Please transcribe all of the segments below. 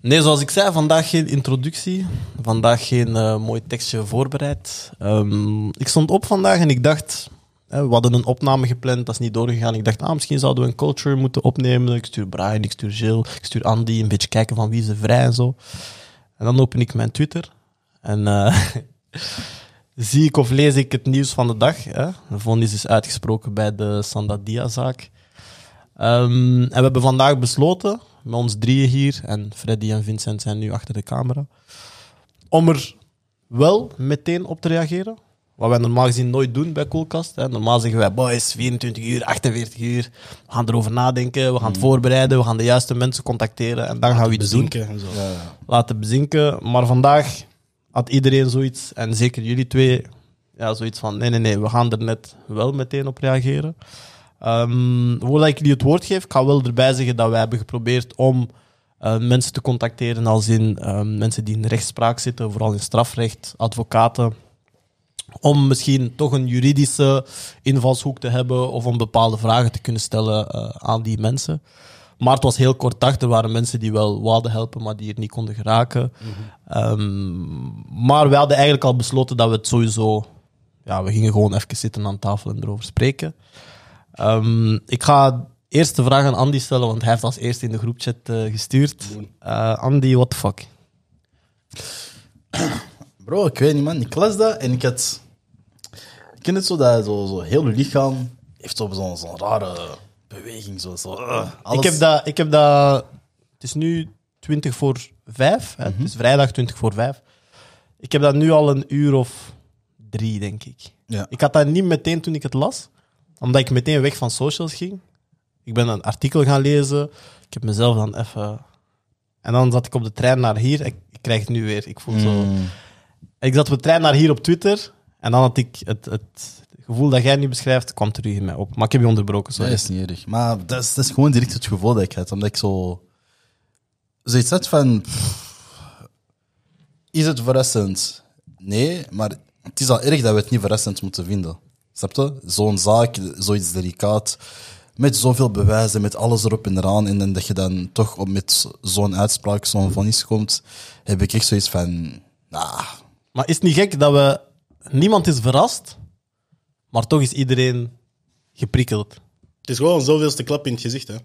Nee, zoals ik zei, vandaag geen introductie. Vandaag geen eh, mooi tekstje voorbereid. Ehm, ik stond op vandaag en ik dacht... hè, we hadden een opname gepland, dat is niet doorgegaan. Ik dacht, ah, misschien zouden we een culture moeten opnemen. Ik stuur Brian, ik stuur Jill, ik stuur Andy. Een beetje kijken van wie er vrij en zo. En dan open ik mijn Twitter. En eh, zie ik of lees ik het nieuws van de dag. Hè? De vonnis is uitgesproken bij de Sandadia-zaak. Ehm, en we hebben vandaag besloten, met ons drieën hier, en Freddy en Vincent zijn nu achter de camera, om er wel meteen op te reageren. Wat wij normaal gezien nooit doen bij Coolcast. Hè. Normaal zeggen wij, boys, 24 uur, 48 uur. We gaan erover nadenken, we gaan het voorbereiden, we gaan de juiste mensen contacteren en dan gaan we iets doen Bezinken en zo. laten bezinken. Maar vandaag had iedereen zoiets, en zeker jullie twee, ja, zoiets van: nee, nee, nee, we gaan er net wel meteen op reageren. Ehm voordat ik jullie het woord geef, ik ga wel erbij zeggen dat wij hebben geprobeerd om eh, mensen te contacteren, als in ehm, mensen die in rechtspraak zitten, vooral in strafrecht, advocaten. Om misschien toch een juridische invalshoek te hebben of om bepaalde vragen te kunnen stellen eh, aan die mensen. Maar het was heel kort dag. Er waren mensen die wel wilden helpen, maar die er niet konden geraken. Ehm, maar we hadden eigenlijk al besloten dat we het sowieso... Ja, we gingen gewoon even zitten aan tafel en erover spreken. Ehm, ik ga eerst de vraag aan Andy stellen, want hij heeft als eerste in de groepchat eh, gestuurd. Eh, Andy, what the fuck? Bro, ik weet niet, man. Ik las dat en ik had... Ik ken het zo dat zo, zo heel je lichaam heeft zo- zo'n zo'n rare beweging. Zo, zo, uh, alles- Ik heb, dat, ik heb dat... Het is nu 20 voor 5. Hè? Het is vrijdag 20 voor 5. Ik heb dat nu al een uur of drie, denk ik. Ja. Ik had dat niet meteen toen ik het las, omdat ik meteen weg van socials ging. Ik ben een artikel gaan lezen. Ik heb mezelf dan even... En dan zat ik op de trein naar hier. Ik, ik krijg het nu weer. Ik voel zo... Mm. Ik zat op de trein naar hier op Twitter. En dan had ik het, het gevoel dat jij nu beschrijft, kwam terug in mij op. Maar ik heb je onderbroken, Dat sorry. is niet erg. Maar dat is, dat is gewoon direct het gevoel dat ik had. Omdat ik zo... Zoiets had van... Is het verrassend? Nee, maar het is al erg dat we het niet verrassend moeten vinden. Snap je? Zo'n zaak, zoiets delicaat, met zoveel bewijzen, met alles erop en eraan, en dan dat je dan toch op met zo'n uitspraak, zo'n vonnis komt, heb ik echt zoiets van... Nah, Maar is het niet gek dat we... Niemand is verrast, maar toch is iedereen geprikkeld. Het is gewoon zoveelste klap in het gezicht. Hè.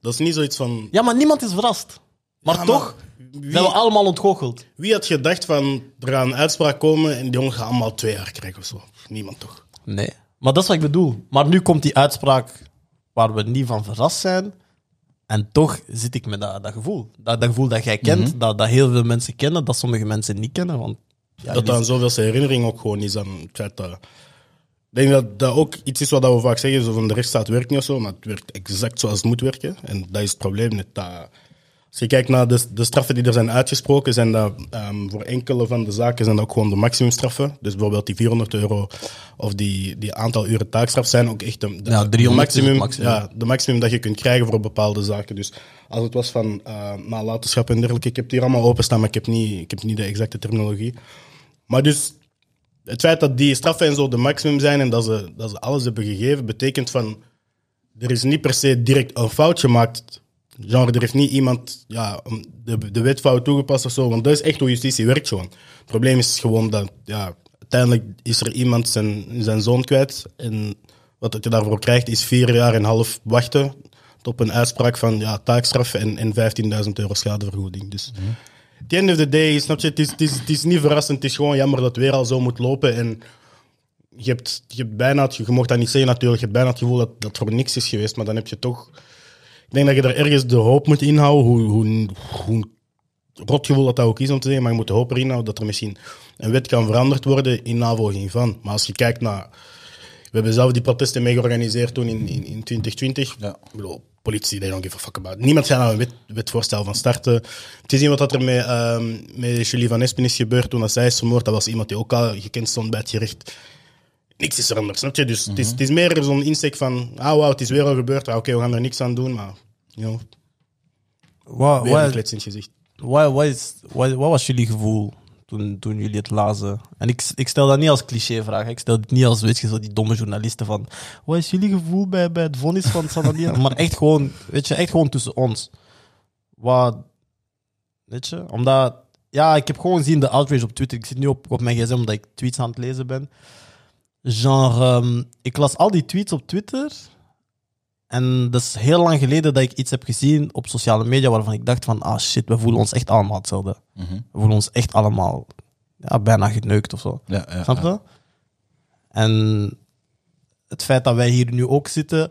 Dat is niet zoiets van. Ja, maar niemand is verrast. Maar Ja, toch wie, zijn we allemaal ontgoocheld. wie had gedacht van er gaat een uitspraak komen en die jongen gaat allemaal twee jaar krijgen of zo? Niemand toch? Nee. Maar dat is wat ik bedoel. Maar nu komt die uitspraak waar we niet van verrast zijn. En toch zit ik met dat, dat gevoel. Dat, dat gevoel dat jij kent, dat, dat heel veel mensen kennen, dat sommige mensen niet kennen. Want, ja, dat een zoveelste herinnering ook gewoon is aan het feit dat. Ik denk dat dat ook iets is wat we vaak zeggen, zo van de rechtsstaat werkt niet of zo, maar het werkt exact zoals het moet werken. En dat is het probleem net. Dat, als je kijkt naar de, de straffen die er zijn uitgesproken, zijn dat ehm, voor enkele van de zaken zijn dat ook gewoon de maximumstraffen. Dus bijvoorbeeld die 400 euro of die, die aantal uren taakstraf zijn ook echt de, de, Ja, 300 is het maximum, maximum. Ja, de maximum dat je kunt krijgen voor bepaalde zaken. Dus als het was van eh, nalatenschap en dergelijke, ik heb het hier allemaal openstaan, maar ik heb niet, ik heb niet de exacte terminologie. Maar dus het feit dat die straffen en zo de maximum zijn en dat ze, dat ze alles hebben gegeven, betekent van er is niet per se direct een fout gemaakt. Genre, er heeft niet iemand ja, de, de wetfout toegepast of zo, want dat is echt hoe justitie werkt gewoon. Het probleem is gewoon dat ja, uiteindelijk is er iemand zijn, zijn zoon kwijt en wat je daarvoor krijgt is vier jaar en een half wachten op een uitspraak van ja, taakstraf en, en 15.000 euro schadevergoeding. Dus at the end of the day, snap je, het is, het, is, het is niet verrassend. Het is gewoon jammer dat het weer al zo moet lopen. En je hebt, je hebt bijna, je mocht dat niet zeggen natuurlijk, je hebt bijna het gevoel dat dat voor niks is geweest. Maar dan heb je toch... Ik denk dat je er ergens de hoop moet inhouden, hoe, hoe, hoe rot gevoel dat dat ook is om te zeggen. Maar je moet de hoop erin houden dat er misschien een wet kan veranderd worden in navolging van. Maar als je kijkt naar... We hebben zelf die protesten mee georganiseerd toen in, in, in 2020. Ja. Ik bedoel, politie, they don't give a fuck about. Niemand gaat naar een wet, wetvoorstel van starten. Te zien wat dat er met, ehm met Julie Van Espen is gebeurd toen dat zij is vermoord. Dat was iemand die ook al gekend stond bij het gerecht. Niks is veranderd, snap je? Dus het, is, het is meer zo'n insteek van, ah wauw, het is weer al gebeurd. Ah, Oké, we gaan er niks aan doen, maar know, Wat, weer een wat, klets in het gezicht. wat, wat, is, wat, wat was jullie gevoel toen, toen jullie het lazen? En ik, ik stel dat niet als clichévraag. hè. Ik stel dit niet als, weet je, zo die domme journalisten van... Wat is jullie gevoel bij, bij het vonnis van Sanadia? maar echt gewoon, weet je, echt gewoon tussen ons. Wat... Weet je? Omdat, ja, ik heb gewoon gezien de outrage op Twitter. Ik zit nu op, op mijn gsm omdat ik tweets aan het lezen ben. Genre, ehm, ik las al die tweets op Twitter. En dat is heel lang geleden dat ik iets heb gezien op sociale media waarvan ik dacht van, ah shit, we voelen ons echt allemaal hetzelfde. Mhm. We voelen ons echt allemaal ja, bijna geneukt of zo. Ja, ja, Snap je? ja. En het feit dat wij hier nu ook zitten,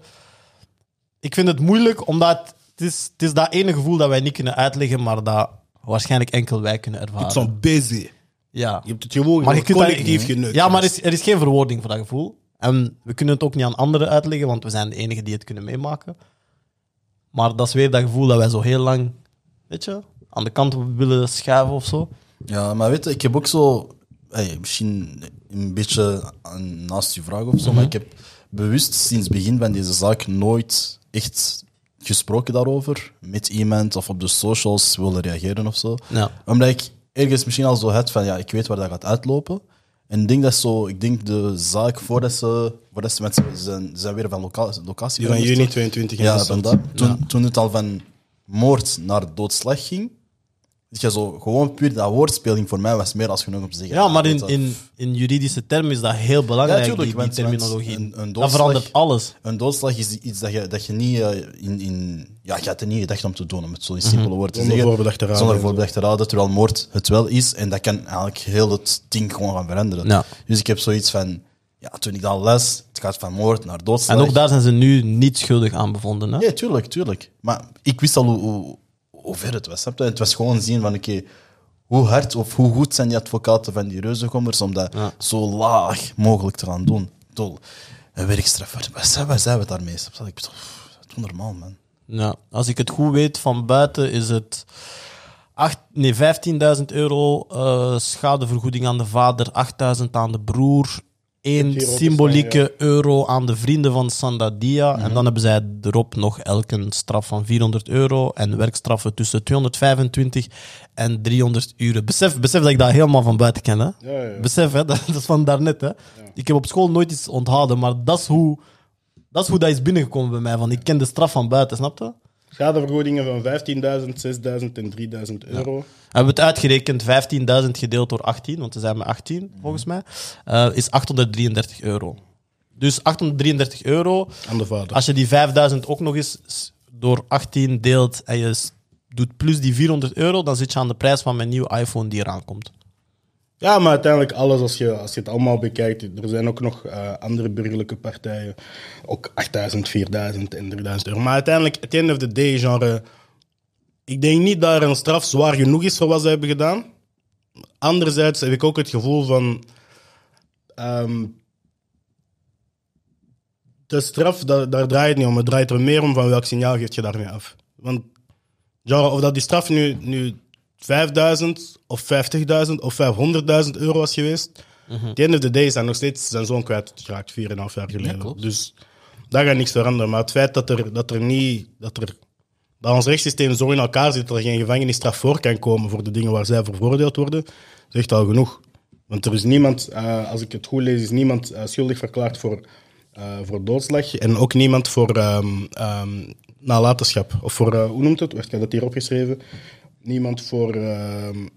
ik vind het moeilijk omdat het is, het is dat ene gevoel dat wij niet kunnen uitleggen, maar dat waarschijnlijk enkel wij kunnen ervaren. Het is zo busy. Ja. Je hebt het gewoon Maar je kunt dat- collectief geneukt. Ja, maar er is, er is geen verwoording voor dat gevoel. En we kunnen het ook niet aan anderen uitleggen, want we zijn de enigen die het kunnen meemaken. Maar dat is weer dat gevoel dat wij zo heel lang, weet je, aan de kant willen schuiven of zo. Ja, maar weet je, ik heb ook zo... hey, misschien een beetje naast je vraag of zo, maar ik heb bewust sinds het begin van deze zaak nooit echt gesproken daarover met iemand of op de socials willen reageren of zo. Ja. Omdat ik ergens misschien al zo had van, ja, ik weet waar dat gaat uitlopen. En ik denk dat zo, ik denk de zaak voordat ze, voordat ze, ze zijn, zijn weer van loca locatie Die van juni toch? 22 in Ja, van dat. Toen, toen het al van moord naar doodslag ging, is je zo gewoon puur dat woordspeling voor mij was meer als genoeg om te zeggen. Ja, maar in, in, in juridische termen is dat heel belangrijk, Ja, tuurlijk, die, terminologie. een- een dat doodslag- verandert alles. Een doodslag is iets dat je, dat je niet eh, in, in... Ja, je had er niet gedacht om te doen, om het zo in simpele woorden te Zonder zeggen. voorbedachte raden Zonder voorbedachte raden, terwijl moord het wel is. En dat kan eigenlijk heel het ding gewoon gaan veranderen. Ja. Dus ik heb zoiets van... Ja, toen ik dat les, het gaat van moord naar doodslag. En ook daar zijn ze nu niet schuldig aan bevonden. Hè? Ja, tuurlijk, tuurlijk. Maar ik wist al hoe, hoe, hoe ver het was. snap je? Het was gewoon zien van, oké, hoe hard of hoe goed zijn die advocaten van die reuzengommers om dat Ja. zo laag mogelijk te gaan doen. Dol. Een werkstraffer. Waar zijn, we daarmee? Ik bedoel, dat is normaal, man. Ja, als ik het goed weet, van buiten is het nee, 15.000 euro eh, schadevergoeding aan de vader, 8.000 aan de broer, één symbolieke euro aan de vrienden van Sandadia. En dan hebben zij erop nog elk een straf van 400 euro en werkstraffen tussen 225 en 300 uren. Besef, besef dat ik dat helemaal van buiten ken. Hè? Ja. Besef, hè? Dat, dat is van daarnet. Hè? Ik heb op school nooit iets onthouden, maar dat is hoe dat, is, hoe dat is binnengekomen bij mij. Van, ik ken de straf van buiten, snap je? Schadevergoedingen van 15.000, 6.000 en 3.000 euro. Hebben we het uitgerekend, 15.000 gedeeld door 18, want we zijn met 18 volgens mij, eh, is 833 euro. Dus 833 euro, Aan de vader. als je die 5.000 ook nog eens door 18 deelt en je doet plus die 400 euro, dan zit je aan de prijs van mijn nieuwe iPhone die eraan komt. Ja, maar uiteindelijk alles, als je, als je het allemaal bekijkt, er zijn ook nog eh, andere burgerlijke partijen. Ook 8000, 4000 en 3000 euro. Maar uiteindelijk, at the end of the day, genre... Ik denk niet dat er een straf zwaar genoeg is voor wat ze hebben gedaan. Anderzijds heb ik ook het gevoel van... ehm, de straf, daar, draait het niet om. Het draait er meer om van welk signaal geeft je daarmee af. Want genre, of dat die straf nu, nu 5000 of 50.000 of 500.000 euro was geweest. At the end of the day zijn nog steeds zijn zoon kwijtgeraakt, 4,5 jaar geleden. dus daar gaat niks veranderen. Maar het feit dat er, dat er niet. Dat, er, dat ons rechtssysteem zo in elkaar zit dat er geen gevangenisstraf voor kan komen voor de dingen waar zij voor veroordeeld worden, zegt al genoeg. Want er is niemand, eh, als ik het goed lees, is niemand eh, schuldig verklaard voor, eh, voor doodslag. En ook niemand voor ehm, nalatenschap. Of voor, hoe noemt het? Heb dat hier opgeschreven. Niemand voor ehm,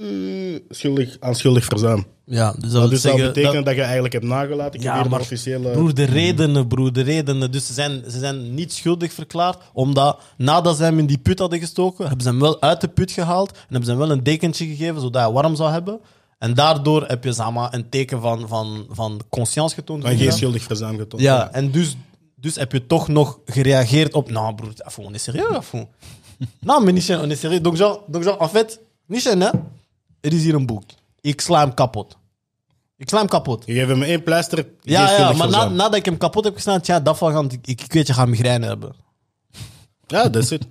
eh, schuldig, aan schuldig verzuim. Ja, dus dat Dus dat betekent dat- dat, je eigenlijk hebt nagelaten. Ik heb de maar officiële... broer, de redenen, broer, de redenen. Dus ze zijn, ze zijn niet schuldig verklaard, omdat nadat ze hem in die put hadden gestoken, hebben ze hem wel uit de put gehaald en hebben ze hem wel een dekentje gegeven, zodat hij warm zou hebben. En daardoor heb je zeg maar, een teken van, van, van conscience getoond. van geen schuldig verzuim getoond. Ja, en dus, dus heb je toch nog gereageerd op... Nou, broer, afon, on est sérieux, nou, mais niet on est sérieux. Donc, genre, donc, genre, en fait, hè? Er is hier een boek. Ik sla hem kapot. Ik sla hem kapot. Je geeft hem één pleister, Ja, ja maar na, nadat ik hem kapot heb geslaan, tja, dat van, ik, ik, ik weet, je gaat migraine hebben. Ja, dat is het.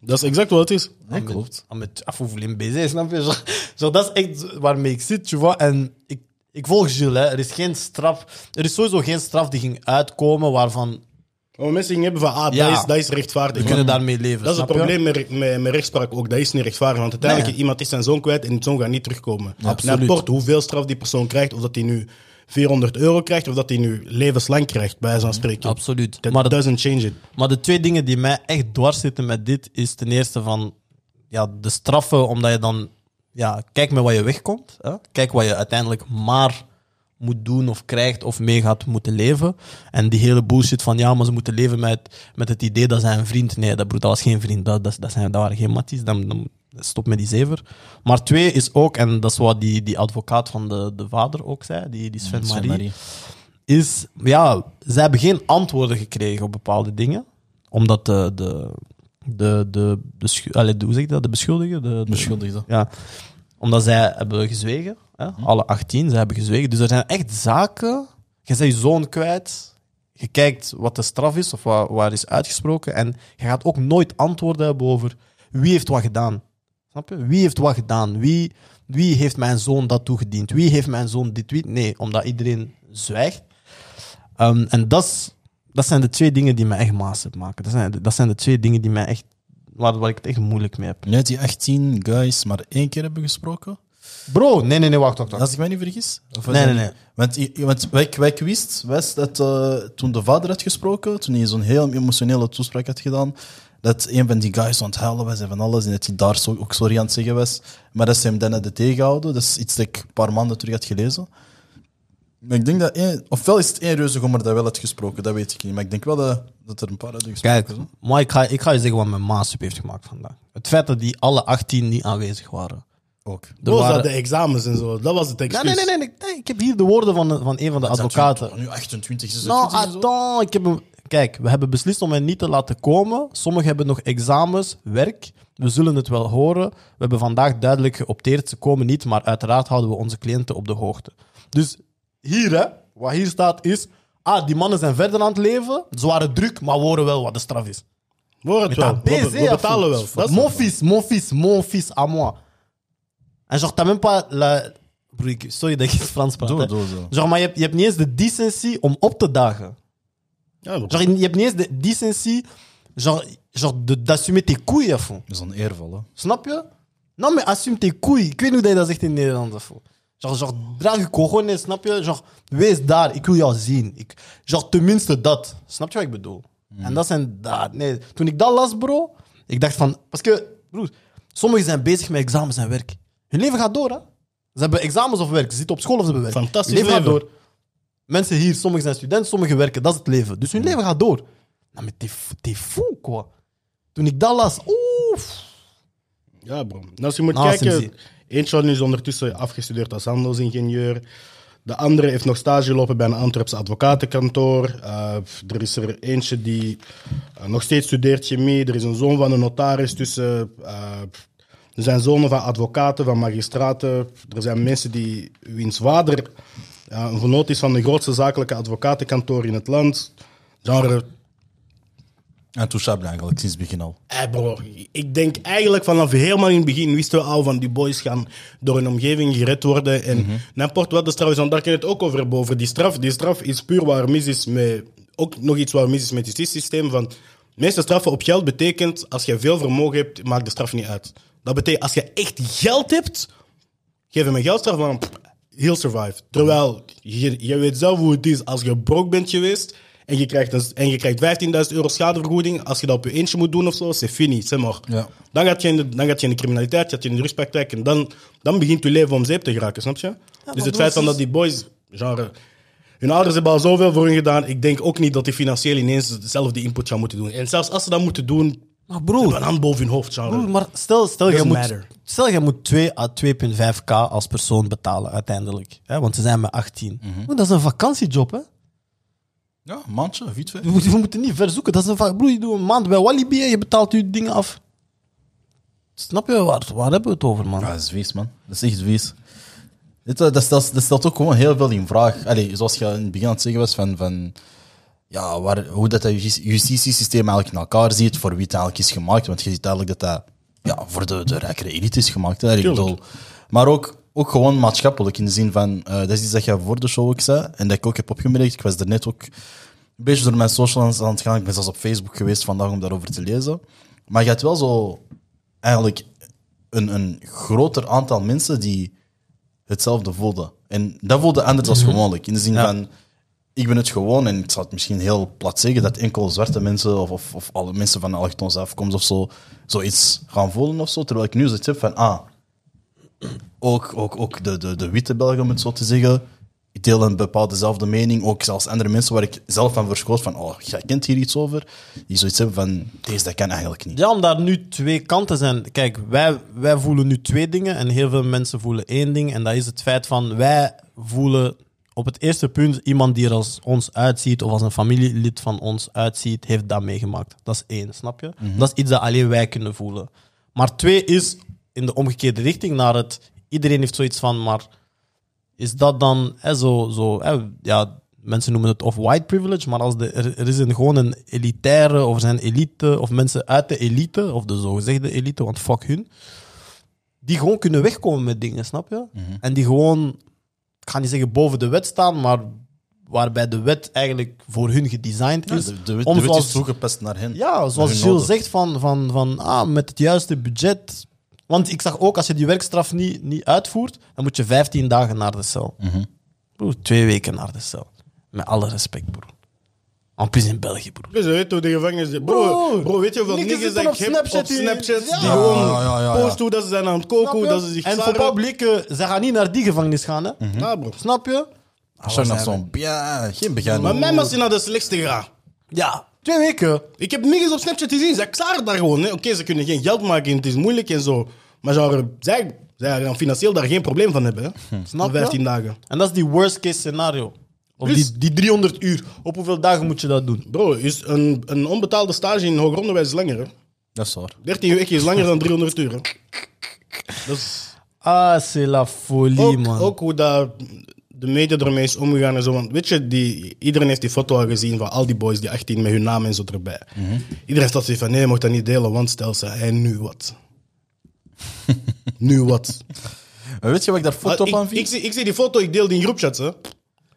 Dat is exact wat het is. Ja, klopt. Met in BZ, snap je? Zo, zo, dat is echt waarmee ik zit, tu vois. En ik, ik volg Jules, hè. Er is geen straf... Er is sowieso geen straf die ging uitkomen waarvan... Wat mensen gingen hebben van, ah, Ja. dat, is, dat is rechtvaardig. We kunnen daarmee leven, Dat is het snap je? probleem met, met, met rechtspraak ook. Dat is niet rechtvaardig. Want uiteindelijk Nee. iemand is zijn zoon kwijt en die zoon gaat niet terugkomen. Absoluut. N'importe hoeveel straf die persoon krijgt, of dat hij nu 400 euro krijgt, of dat hij nu levenslang krijgt, bij van spreken. Absoluut. That Maar, het- doesn't change it. maar de twee dingen die mij echt dwars zitten met dit, is ten eerste van... ja, de straffen, omdat je dan... Ja, kijk met wat je wegkomt. Hè? Kijk wat je uiteindelijk maar moet doen of krijgt of mee gaat moeten leven. En die hele bullshit van ja, maar ze moeten leven met, met het idee dat zij een vriend... Nee, dat, broer, dat was geen vriend. Dat, dat, dat, zijn, dat waren geen matties. Dan, dan stop met die zever. Maar twee is ook, en dat is wat die, die advocaat van de, de vader ook zei, die, die Sven, Sven Marie, is, ja, zij hebben geen antwoorden gekregen op bepaalde dingen. Omdat de, de, de, de, de, hoe zeg je dat, de beschuldigen, de, de- Beschuldigde. ja, omdat zij hebben gezwegen, hè? alle 18, zij hebben gezwegen. Dus er zijn echt zaken. Je bent je zoon kwijt. Je kijkt wat de straf is of waar, waar is uitgesproken. En je gaat ook nooit antwoorden hebben over wie heeft wat gedaan. Snap je? Wie heeft wat gedaan? Wie, wie heeft mijn zoon dat toegediend? Wie heeft mijn zoon dit? Wie? Nee, omdat iedereen zwijgt. Ehm, en dat dat zijn de twee dingen die mij echt massive maken. Dat zijn, dat zijn de twee dingen die mij echt, waar, waar ik het echt moeilijk mee heb. Nu die 18 guys maar één keer hebben gesproken. Bro, nee, nee, nee, wacht, wacht, wacht. Als ik mij niet vergis. Of Nee, nee, niet? Want, want wij, wij wist, wist dat eh, toen de vader had gesproken, toen hij zo'n heel emotionele toespraak had gedaan, dat een van die guys aan het huilen was en van alles, en dat hij daar zo, ook sorry aan het zeggen was. Maar dat ze hem dan hadden tegengehouden. Dat is iets dat ik een paar maanden terug had gelezen. Maar ik denk dat één, ofwel is het één reuzegommer dat wel had gesproken, dat weet ik niet. Maar ik denk wel dat, dat er een paar hadden gesproken. Kijk, maar ik ga, ik ga je zeggen wat mijn maas heeft gemaakt vandaag. Het feit dat die alle 18 niet aanwezig waren. Ook. Er waren- hadden examens en zo. Dat was het Nee, excuus. nee, nee, nee, nee, nee, Ik heb hier de woorden van, van een van de advocaten. Nu 28, 26 Nou, attends. Ik heb hem... Kijk, we hebben beslist om hen niet te laten komen. Sommigen hebben nog examens, werk. We zullen het wel horen. We hebben vandaag duidelijk geopteerd. Ze komen niet, maar uiteraard houden we onze cliënten op de hoogte. Dus hier, hè, wat hier staat is... Ah, die mannen zijn verder aan het leven. Ze waren druk, maar horen wel wat de straf is. Het Mais wel. We, betalen wel. Dat mon het. fils, mon fils, mon fils à moi. En genre, t'as même pas la... Broer, sorry dat ik het Frans praat. Doe, doe. Genre, maar je hebt, je hebt niet eens de decency om op te dagen. Ja. Genre, je hebt niet eens de decency genre, genre de- d'assumer tes couilles. Dat is dan eervol, hè. Snap je? Non, mais assume tes couilles. Ik weet niet hoe je dat zegt in Nederland. à fond. Genre, genre, draag je cojones, snap je? Genre, wees daar, ik wil jou zien. Ik, genre, tenminste dat. Snap je wat ik bedoel? En dat zijn daar. Nee, toen ik dat las, bro, ik dacht van... Parce que, broer, sommigen zijn bezig met examens en werk. Hun leven gaat door, hè? Ze hebben examens of werk. Ze zitten op school of ze hebben werk. Fantastisch Hun leven gaat door. Mensen hier, sommigen zijn studenten, sommigen werken. Dat is het leven. Dus hun leven gaat door. Nou, t'es fou- t'es fou, quoi. Toen ik dat las, oef. Ja, bro. En als je moet Nou, kijken, eentje is ondertussen afgestudeerd als handelsingenieur. De andere heeft nog stage gelopen bij een Antwerpse advocatenkantoor. Eh, er is er eentje die eh, nog steeds studeert chemie. Er is een zoon van een notaris tussen. eh, er zijn zonen van advocaten, van magistraten. Er zijn mensen die, wiens vader een vernoot is van de grootste zakelijke advocatenkantoor in het land. Genre, En touchable eigenlijk, sinds het begin al. Eh bro, ik denk eigenlijk vanaf helemaal in het begin wisten we al van die boys gaan door hun omgeving gered worden. En Mhm. n'importe wat de straf is, want daar kan je het ook over hebben. Over die straf. Die straf is puur waar mis is met, ook nog iets waar mis is met het justitiesysteem. Van, de meeste straffen op geld betekent, als je veel vermogen hebt, maakt de straf niet uit. Dat betekent, als je echt geld hebt, geef hem een geldstraf, pff, he'll survive. Terwijl, je, je weet zelf hoe het is als je broke bent geweest en je krijgt, een, en je krijgt 15.000 euro schadevergoeding. Als je dat op je eentje moet doen of zo, c'est fini, c'est mort. Ja. Dan, gaat je in de, dan gaat je in de criminaliteit, gaat je in de drugspraktijk en dan, dan begint je leven om zeep te geraken, snap je? dus het feit van dat die boys, genre... Hun ouders hebben al zoveel voor hun gedaan. Ik denk ook niet dat die financieel ineens zelf die input gaan moeten doen. En zelfs als ze dat moeten doen, Maar broer, een hand boven hun hoofd. Genre. broer maar stel, stel, je moet, stel je moet 2 à 2,5k als persoon betalen uiteindelijk. Hè? Want ze zijn met 18. Broer, Dat is een vakantiejob, hè? Ja, een maandje, twee. We moeten, we moeten niet verzoeken. Dat is een va- broer, je doet een maand bij Walibi en je betaalt je dingen af. Snap je? Waar, waar hebben we het over, man? Ja, dat is vies, man. Dat is echt vies. Dit, dat, stelt, dat stelt ook gewoon heel veel in vraag. Allee, zoals je in het begin aan het zeggen was, van, van ja, waar, hoe dat, dat justi- justitiesysteem eigenlijk in elkaar zit, voor wie het eigenlijk is gemaakt. Want je ziet eigenlijk dat dat ja, voor de, de rijkere elite is gemaakt. Hè. Ik bedoel, maar ook, ook gewoon maatschappelijk, in de zin van, eh, dat is iets dat je voor de show ook zei, en dat ik ook heb opgemerkt. Ik was er net ook een beetje door mijn socials aan het gaan. Ik ben zelfs op Facebook geweest vandaag om daarover te lezen. Maar je hebt wel zo eigenlijk een, een groter aantal mensen die hetzelfde voelden. En dat voelde anders dan gewoonlijk. In de zin Ja. van, ik ben het gewoon, en ik zal het misschien heel plat zeggen, dat enkel zwarte mensen of, of, of alle mensen van allochtonse afkomst of zo, zoiets gaan voelen of zo. Terwijl ik nu zoiets heb van, ah, ook, ook, ook de, de, de witte Belgen, om het zo te zeggen, ik deel een bepaalde dezelfde mening. Ook zelfs andere mensen waar ik zelf van verschoot van, oh, jij kent hier iets over. Die zoiets hebben van, deze, dat kan eigenlijk niet. Ja, omdat er nu twee kanten zijn. Kijk, wij, wij voelen nu twee dingen en heel veel mensen voelen één ding. En dat is het feit van, wij voelen op het eerste punt iemand die er als ons uitziet of als een familielid van ons uitziet, heeft dat meegemaakt. Dat is één, snap je? Dat is iets dat alleen wij kunnen voelen. Maar twee is in de omgekeerde richting naar het, iedereen heeft zoiets van, maar is dat dan hè, zo, zo hè, ja, mensen noemen het of white privilege, maar als de, er, er is een, gewoon een elitaire, of zijn elite, of mensen uit de elite, of de zogezegde elite, want fuck hun, die gewoon kunnen wegkomen met dingen, snap je? En die gewoon, ik ga niet zeggen boven de wet staan, maar waarbij de wet eigenlijk voor hun gedesigned Ja, is. de, de, wet- om de wet zoals- is toegepast naar hen. ja, zoals Gilles noden. zegt, van, van, van ah, met het juiste budget. Want ik zag ook, als je die werkstraf niet, niet uitvoert, dan moet je 15 dagen naar de cel. Mhm. Broer, twee weken naar de cel. Met alle respect, broer. En plus in België, broer. Dus je weet hoe de gevangenis... Bro, Bro, bro, weet je hoeveel niggas dat op ik heb Snapchat op die- Snapchat Ja. die gewoon Ja, ja, ja, ja. posten hoe dat ze zijn aan het koken, hoe dat ze zich en voor zaren. publieke, ze gaan niet naar die gevangenis gaan, hè? Ja, bro. Snap je? Als je nog zo'n, ja, geen begin. Maar mij was hij naar de slechtste gaan. Ja, twee weken. Ik heb niggas op Snapchat gezien, zij klaren daar gewoon. Oké, ze kunnen geen geld maken en het is moeilijk en zo. Maar genre, zij, zij gaan financieel daar geen probleem van hebben. Hè. Snap Op je? 15 dagen. En dat is die worst case scenario. Of die, die 300 uur. Op hoeveel dagen moet je dat doen? Bro, is een, een onbetaalde stage in hoger onderwijs is langer. Hè. Dat is waar. 13 weken is langer dan 300 uur. Hè. Dat is Ah, c'est la folie, ook, man. ook hoe dat de media ermee is omgegaan en zo. Want weet je, die, iedereen heeft die foto al gezien van al die boys, die 18 met hun naam en zo erbij. Iedereen staat zoiets van, nee, je mocht dat niet delen, want stel ze, en nu wat? nu wat? Maar weet je wat ik daar foto Ah, van ik, vind? ik, zie, ik zie die foto, ik deel die in groepchats. Hè.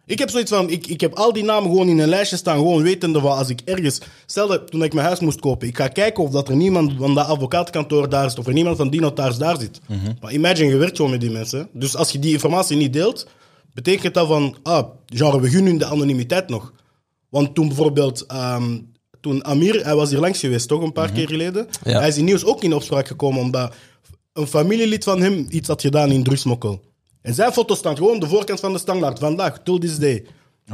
Ik heb zoiets van, ik, ik heb al die namen gewoon in een lijstje staan, gewoon wetende van als ik ergens... Stel dat toen ik mijn huis moest kopen, ik ga kijken of dat er niemand van dat advocatenkantoor daar zit, of er niemand van die notaris daar zit. Maar imagine, je werkt gewoon met die mensen. Dus als je die informatie niet deelt, betekent dat van, ah, genre, we gunnen de anonimiteit nog. Want toen bijvoorbeeld, ehm, toen Amir, hij was hier langs geweest, toch, een paar keer geleden. Ja. Hij is in nieuws ook in opspraak gekomen omdat een familielid van hem iets had gedaan in drugsmokkel. En zijn foto staat gewoon de voorkant van de standaard. Vandaag, till this day.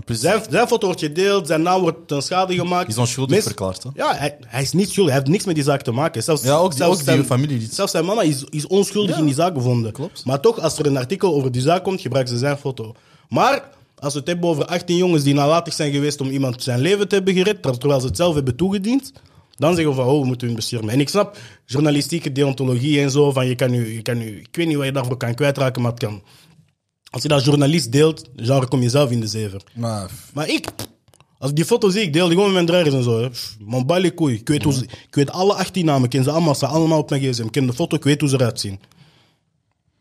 Ja. Zijn, zijn foto wordt gedeeld, zijn naam wordt ten schade gemaakt. Die is onschuldig verklaard, hè? Ja, hij, hij is niet schuldig. Hij heeft niks met die zaak te maken. Zelfs, Ja, ook die- zelfs ook die familielid. Zelfs zijn mama is, is onschuldig in die zaak bevonden. klopt. Maar toch, als er een artikel over die zaak komt, gebruiken ze zijn foto. Maar als we het hebben over 18 jongens die nalatig zijn geweest om iemand zijn leven te hebben gered, terwijl ze het zelf hebben toegediend, dan zeggen we van, oh, we moeten hun beschermen. En ik snap journalistieke deontologie en zo, van je kan nu, je kan nu, ik weet niet wat je daarvoor kan kwijtraken, maar het kan. Als je dat journalist deelt, genre kom je zelf in de zever. Maar Maar ik, als ik die foto zie, ik deel die gewoon met mijn dragers en zo. Man, balie koei. Ik weet, hoe ze- ik weet alle 18 namen, ik ken ze allemaal, ze allemaal op mijn gsm. Ik ken de foto, ik weet hoe ze eruit zien.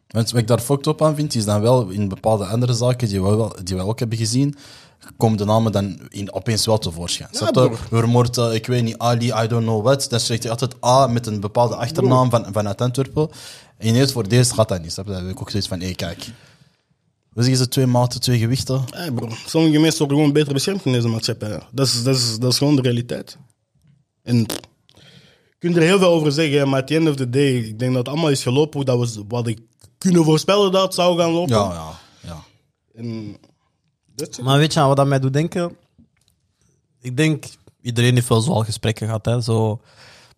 wat ik daar fucked op aan vind, is dan wel in bepaalde andere zaken die we, wel, die we ook hebben gezien, komen de namen dan in, opeens wel tevoorschijn. Ja. Vermoord, eh, ik weet niet, Ali, I don't know what. Dan schrijft hij altijd A met een bepaalde achternaam van, vanuit Antwerpen. En ineens voor deze gaat dat niet. Snap? Dan heb ik ook zoiets van, hé, kijk. We zeggen ze twee maten, twee gewichten. Hey bro, sommige mensen worden gewoon beter beschermd in deze maatschappij. Dat is, dat is, dat is gewoon de realiteit. En je kunt er heel veel over zeggen, maar at the end of the day, ik denk dat het allemaal is gelopen hoe dat we, wat ik kunnen voorspellen dat het zou gaan lopen. Ja, ja, ja. En. Maar weet je aan wat dat mij doet denken? Ik denk, iedereen heeft wel zo al gesprekken gehad. Hè? Zo,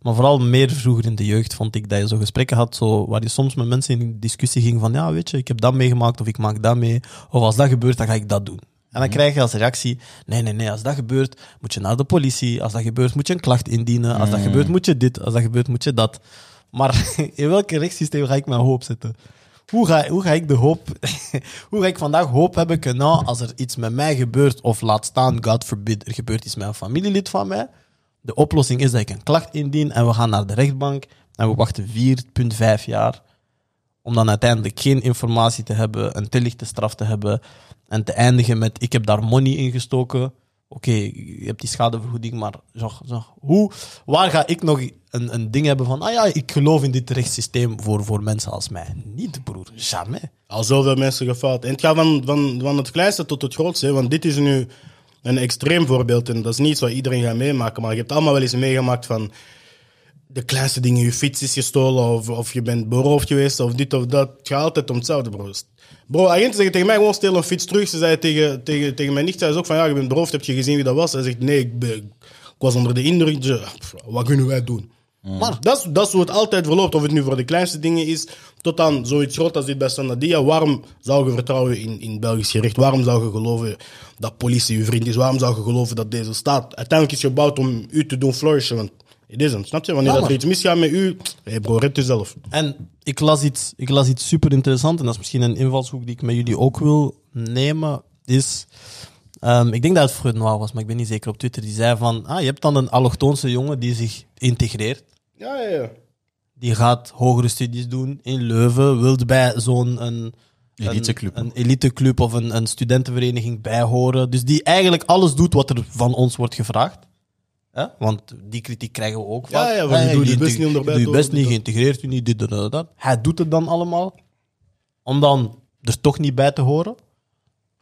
maar vooral meer vroeger in de jeugd vond ik dat je zo gesprekken had zo, waar je soms met mensen in discussie ging van ja, weet je, ik heb dat meegemaakt of ik maak dat mee. Of als dat gebeurt, dan ga ik dat doen. En dan krijg je als reactie, nee, nee, nee, als dat gebeurt, moet je naar de politie. Als dat gebeurt, moet je een klacht indienen. Als dat gebeurt, moet je dit. Als dat gebeurt, moet je dat. Maar in welk rechtssysteem ga ik mijn hoop zetten? Hoe ga, hoe ga ik de hoop... hoe ga ik vandaag hoop hebben kunnen als er iets met mij gebeurt, of laat staan, God forbid, er gebeurt iets met een familielid van mij. De oplossing is dat ik een klacht indien en we gaan naar de rechtbank en we wachten 4,5 jaar om dan uiteindelijk geen informatie te hebben, een te straf te hebben en te eindigen met ik heb daar money in gestoken. Oké, je hebt die schadevergoeding, maar zeg, zeg, hoe, waar ga ik nog een, een ding hebben van, ah ja, ik geloof in dit rechtssysteem voor, voor mensen als mij? Niet, broer, jamais. Al zoveel mensen gefaald. En het gaat van, van, van het kleinste tot het grootste. Want dit is nu een extreem voorbeeld. En dat is niet zo iedereen gaat meemaken. Maar je hebt allemaal wel eens meegemaakt van de kleinste dingen. Je fiets is gestolen of, of je bent beroofd geweest of dit of dat. Het gaat altijd om hetzelfde, bro. Bro, agenten zeggen tegen mij gewoon stel een fiets terug. Ze zei tegen, tegen, tegen mijn nicht, zei ze ook van ja, je bent beroofd. Heb je gezien wie dat was? Hij zegt nee, ik, was onder de indruk. Wat kunnen wij doen? Maar dat is, dat is hoe het altijd verloopt. Of het nu voor de kleinste dingen is, tot aan zoiets groot als dit bij Sandadia. Waarom zou je vertrouwen in, in Belgisch gerecht? Waarom zou je geloven dat politie je vriend is? Waarom zou je geloven dat deze staat uiteindelijk is gebouwd om u te doen flourishen? Want het is een, snap je? Wanneer Ja, dat er iets misgaat met u, hey bro, red jezelf. En ik las, iets, ik las iets super interessant, en dat is misschien een invalshoek die ik met jullie ook wil nemen. Is, ehm, ik denk dat het Freudenoir was, maar ik ben niet zeker op Twitter. Die zei van, ah, je hebt dan een allochtoonse jongen die zich integreert. Ja, ja, ja. Die gaat hogere studies doen in Leuven, wil bij zo'n een, Eliteclub. een, een eliteclub of een, een studentenvereniging bijhoren. Dus die eigenlijk alles doet wat er van ons wordt gevraagd. Hè? Want die kritiek krijgen we ook. Ja, van, ja, van, je doet je best niet onder je je best niet, dit, geïntegreerd u niet, dit, dat, dat, dat. Hij doet het dan allemaal, om dan er toch niet bij te horen.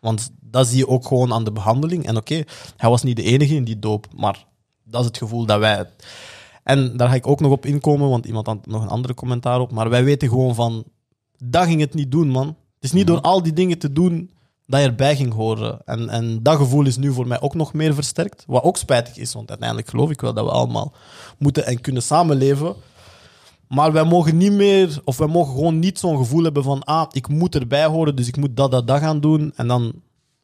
Want dat zie je ook gewoon aan de behandeling. En oké, hij was niet de enige in die doop, maar dat is het gevoel dat wij... En daar ga ik ook nog op inkomen, want iemand had nog een andere commentaar op. Maar wij weten gewoon van, dat ging het niet doen, man. Het is niet door al die dingen te doen dat je erbij ging horen. En, en dat gevoel is nu voor mij ook nog meer versterkt. Wat ook spijtig is, want uiteindelijk geloof ik wel dat we allemaal moeten en kunnen samenleven. Maar wij mogen niet meer, of wij mogen gewoon niet zo'n gevoel hebben van, ah, ik moet erbij horen, dus ik moet dat, dat, dat gaan doen. En dan,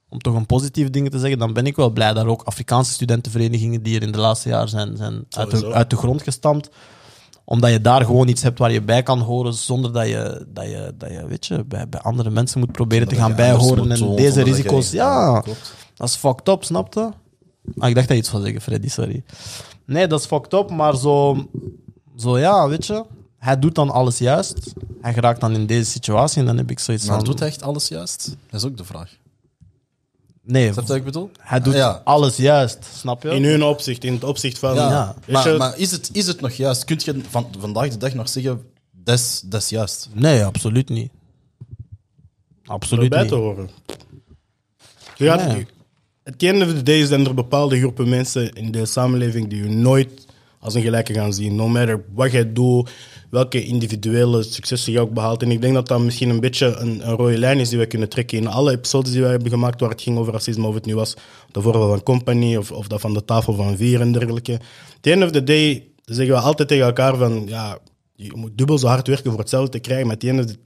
om toch een positief ding te zeggen, dan ben ik wel blij dat er ook Afrikaanse studentenverenigingen die er in de laatste jaren zijn, zijn uit, de, uit de grond gestampt. Omdat je daar gewoon iets hebt waar je bij kan horen, zonder dat je, dat je, dat je weet je, bij, bij andere mensen moet proberen te gaan bijhoren. En deze risico's, ja, klopt. dat is fucked up, snapte? Ah, ik dacht dat je iets zou zeggen, Freddy, sorry. Nee, dat is fucked up, maar zo, zo ja, weet je, hij doet dan alles juist. Hij geraakt dan in deze situatie en dan heb ik zoiets Maar van... doet hij echt alles juist? Dat is ook de vraag. Nee, Snap je wat ik bedoel? hij doet Ja. alles juist, snap je? In hun opzicht, in het opzicht van... Ja, Ja. Weet je- maar, maar is, het, is het nog juist? Kun je van, vandaag de dag nog zeggen, dat is, dat is juist? Nee, absoluut niet. Absoluut erbij te niet. horen. Je gaat, the end of the day zijn er bepaalde groepen mensen in de samenleving die je nooit als een gelijke gaan zien. No matter wat jij doet, welke individuele successen je ook behaalt. En ik denk dat dat misschien een beetje een, rode lijn is die we kunnen trekken in alle episodes die we hebben gemaakt waar het ging over racisme. Of het nu was de voorbeeld van Company of, of dat van de tafel van vier en dergelijke. At the end of the day zeggen we altijd tegen elkaar van ja, je moet dubbel zo hard werken voor hetzelfde te krijgen. Maar at the end of the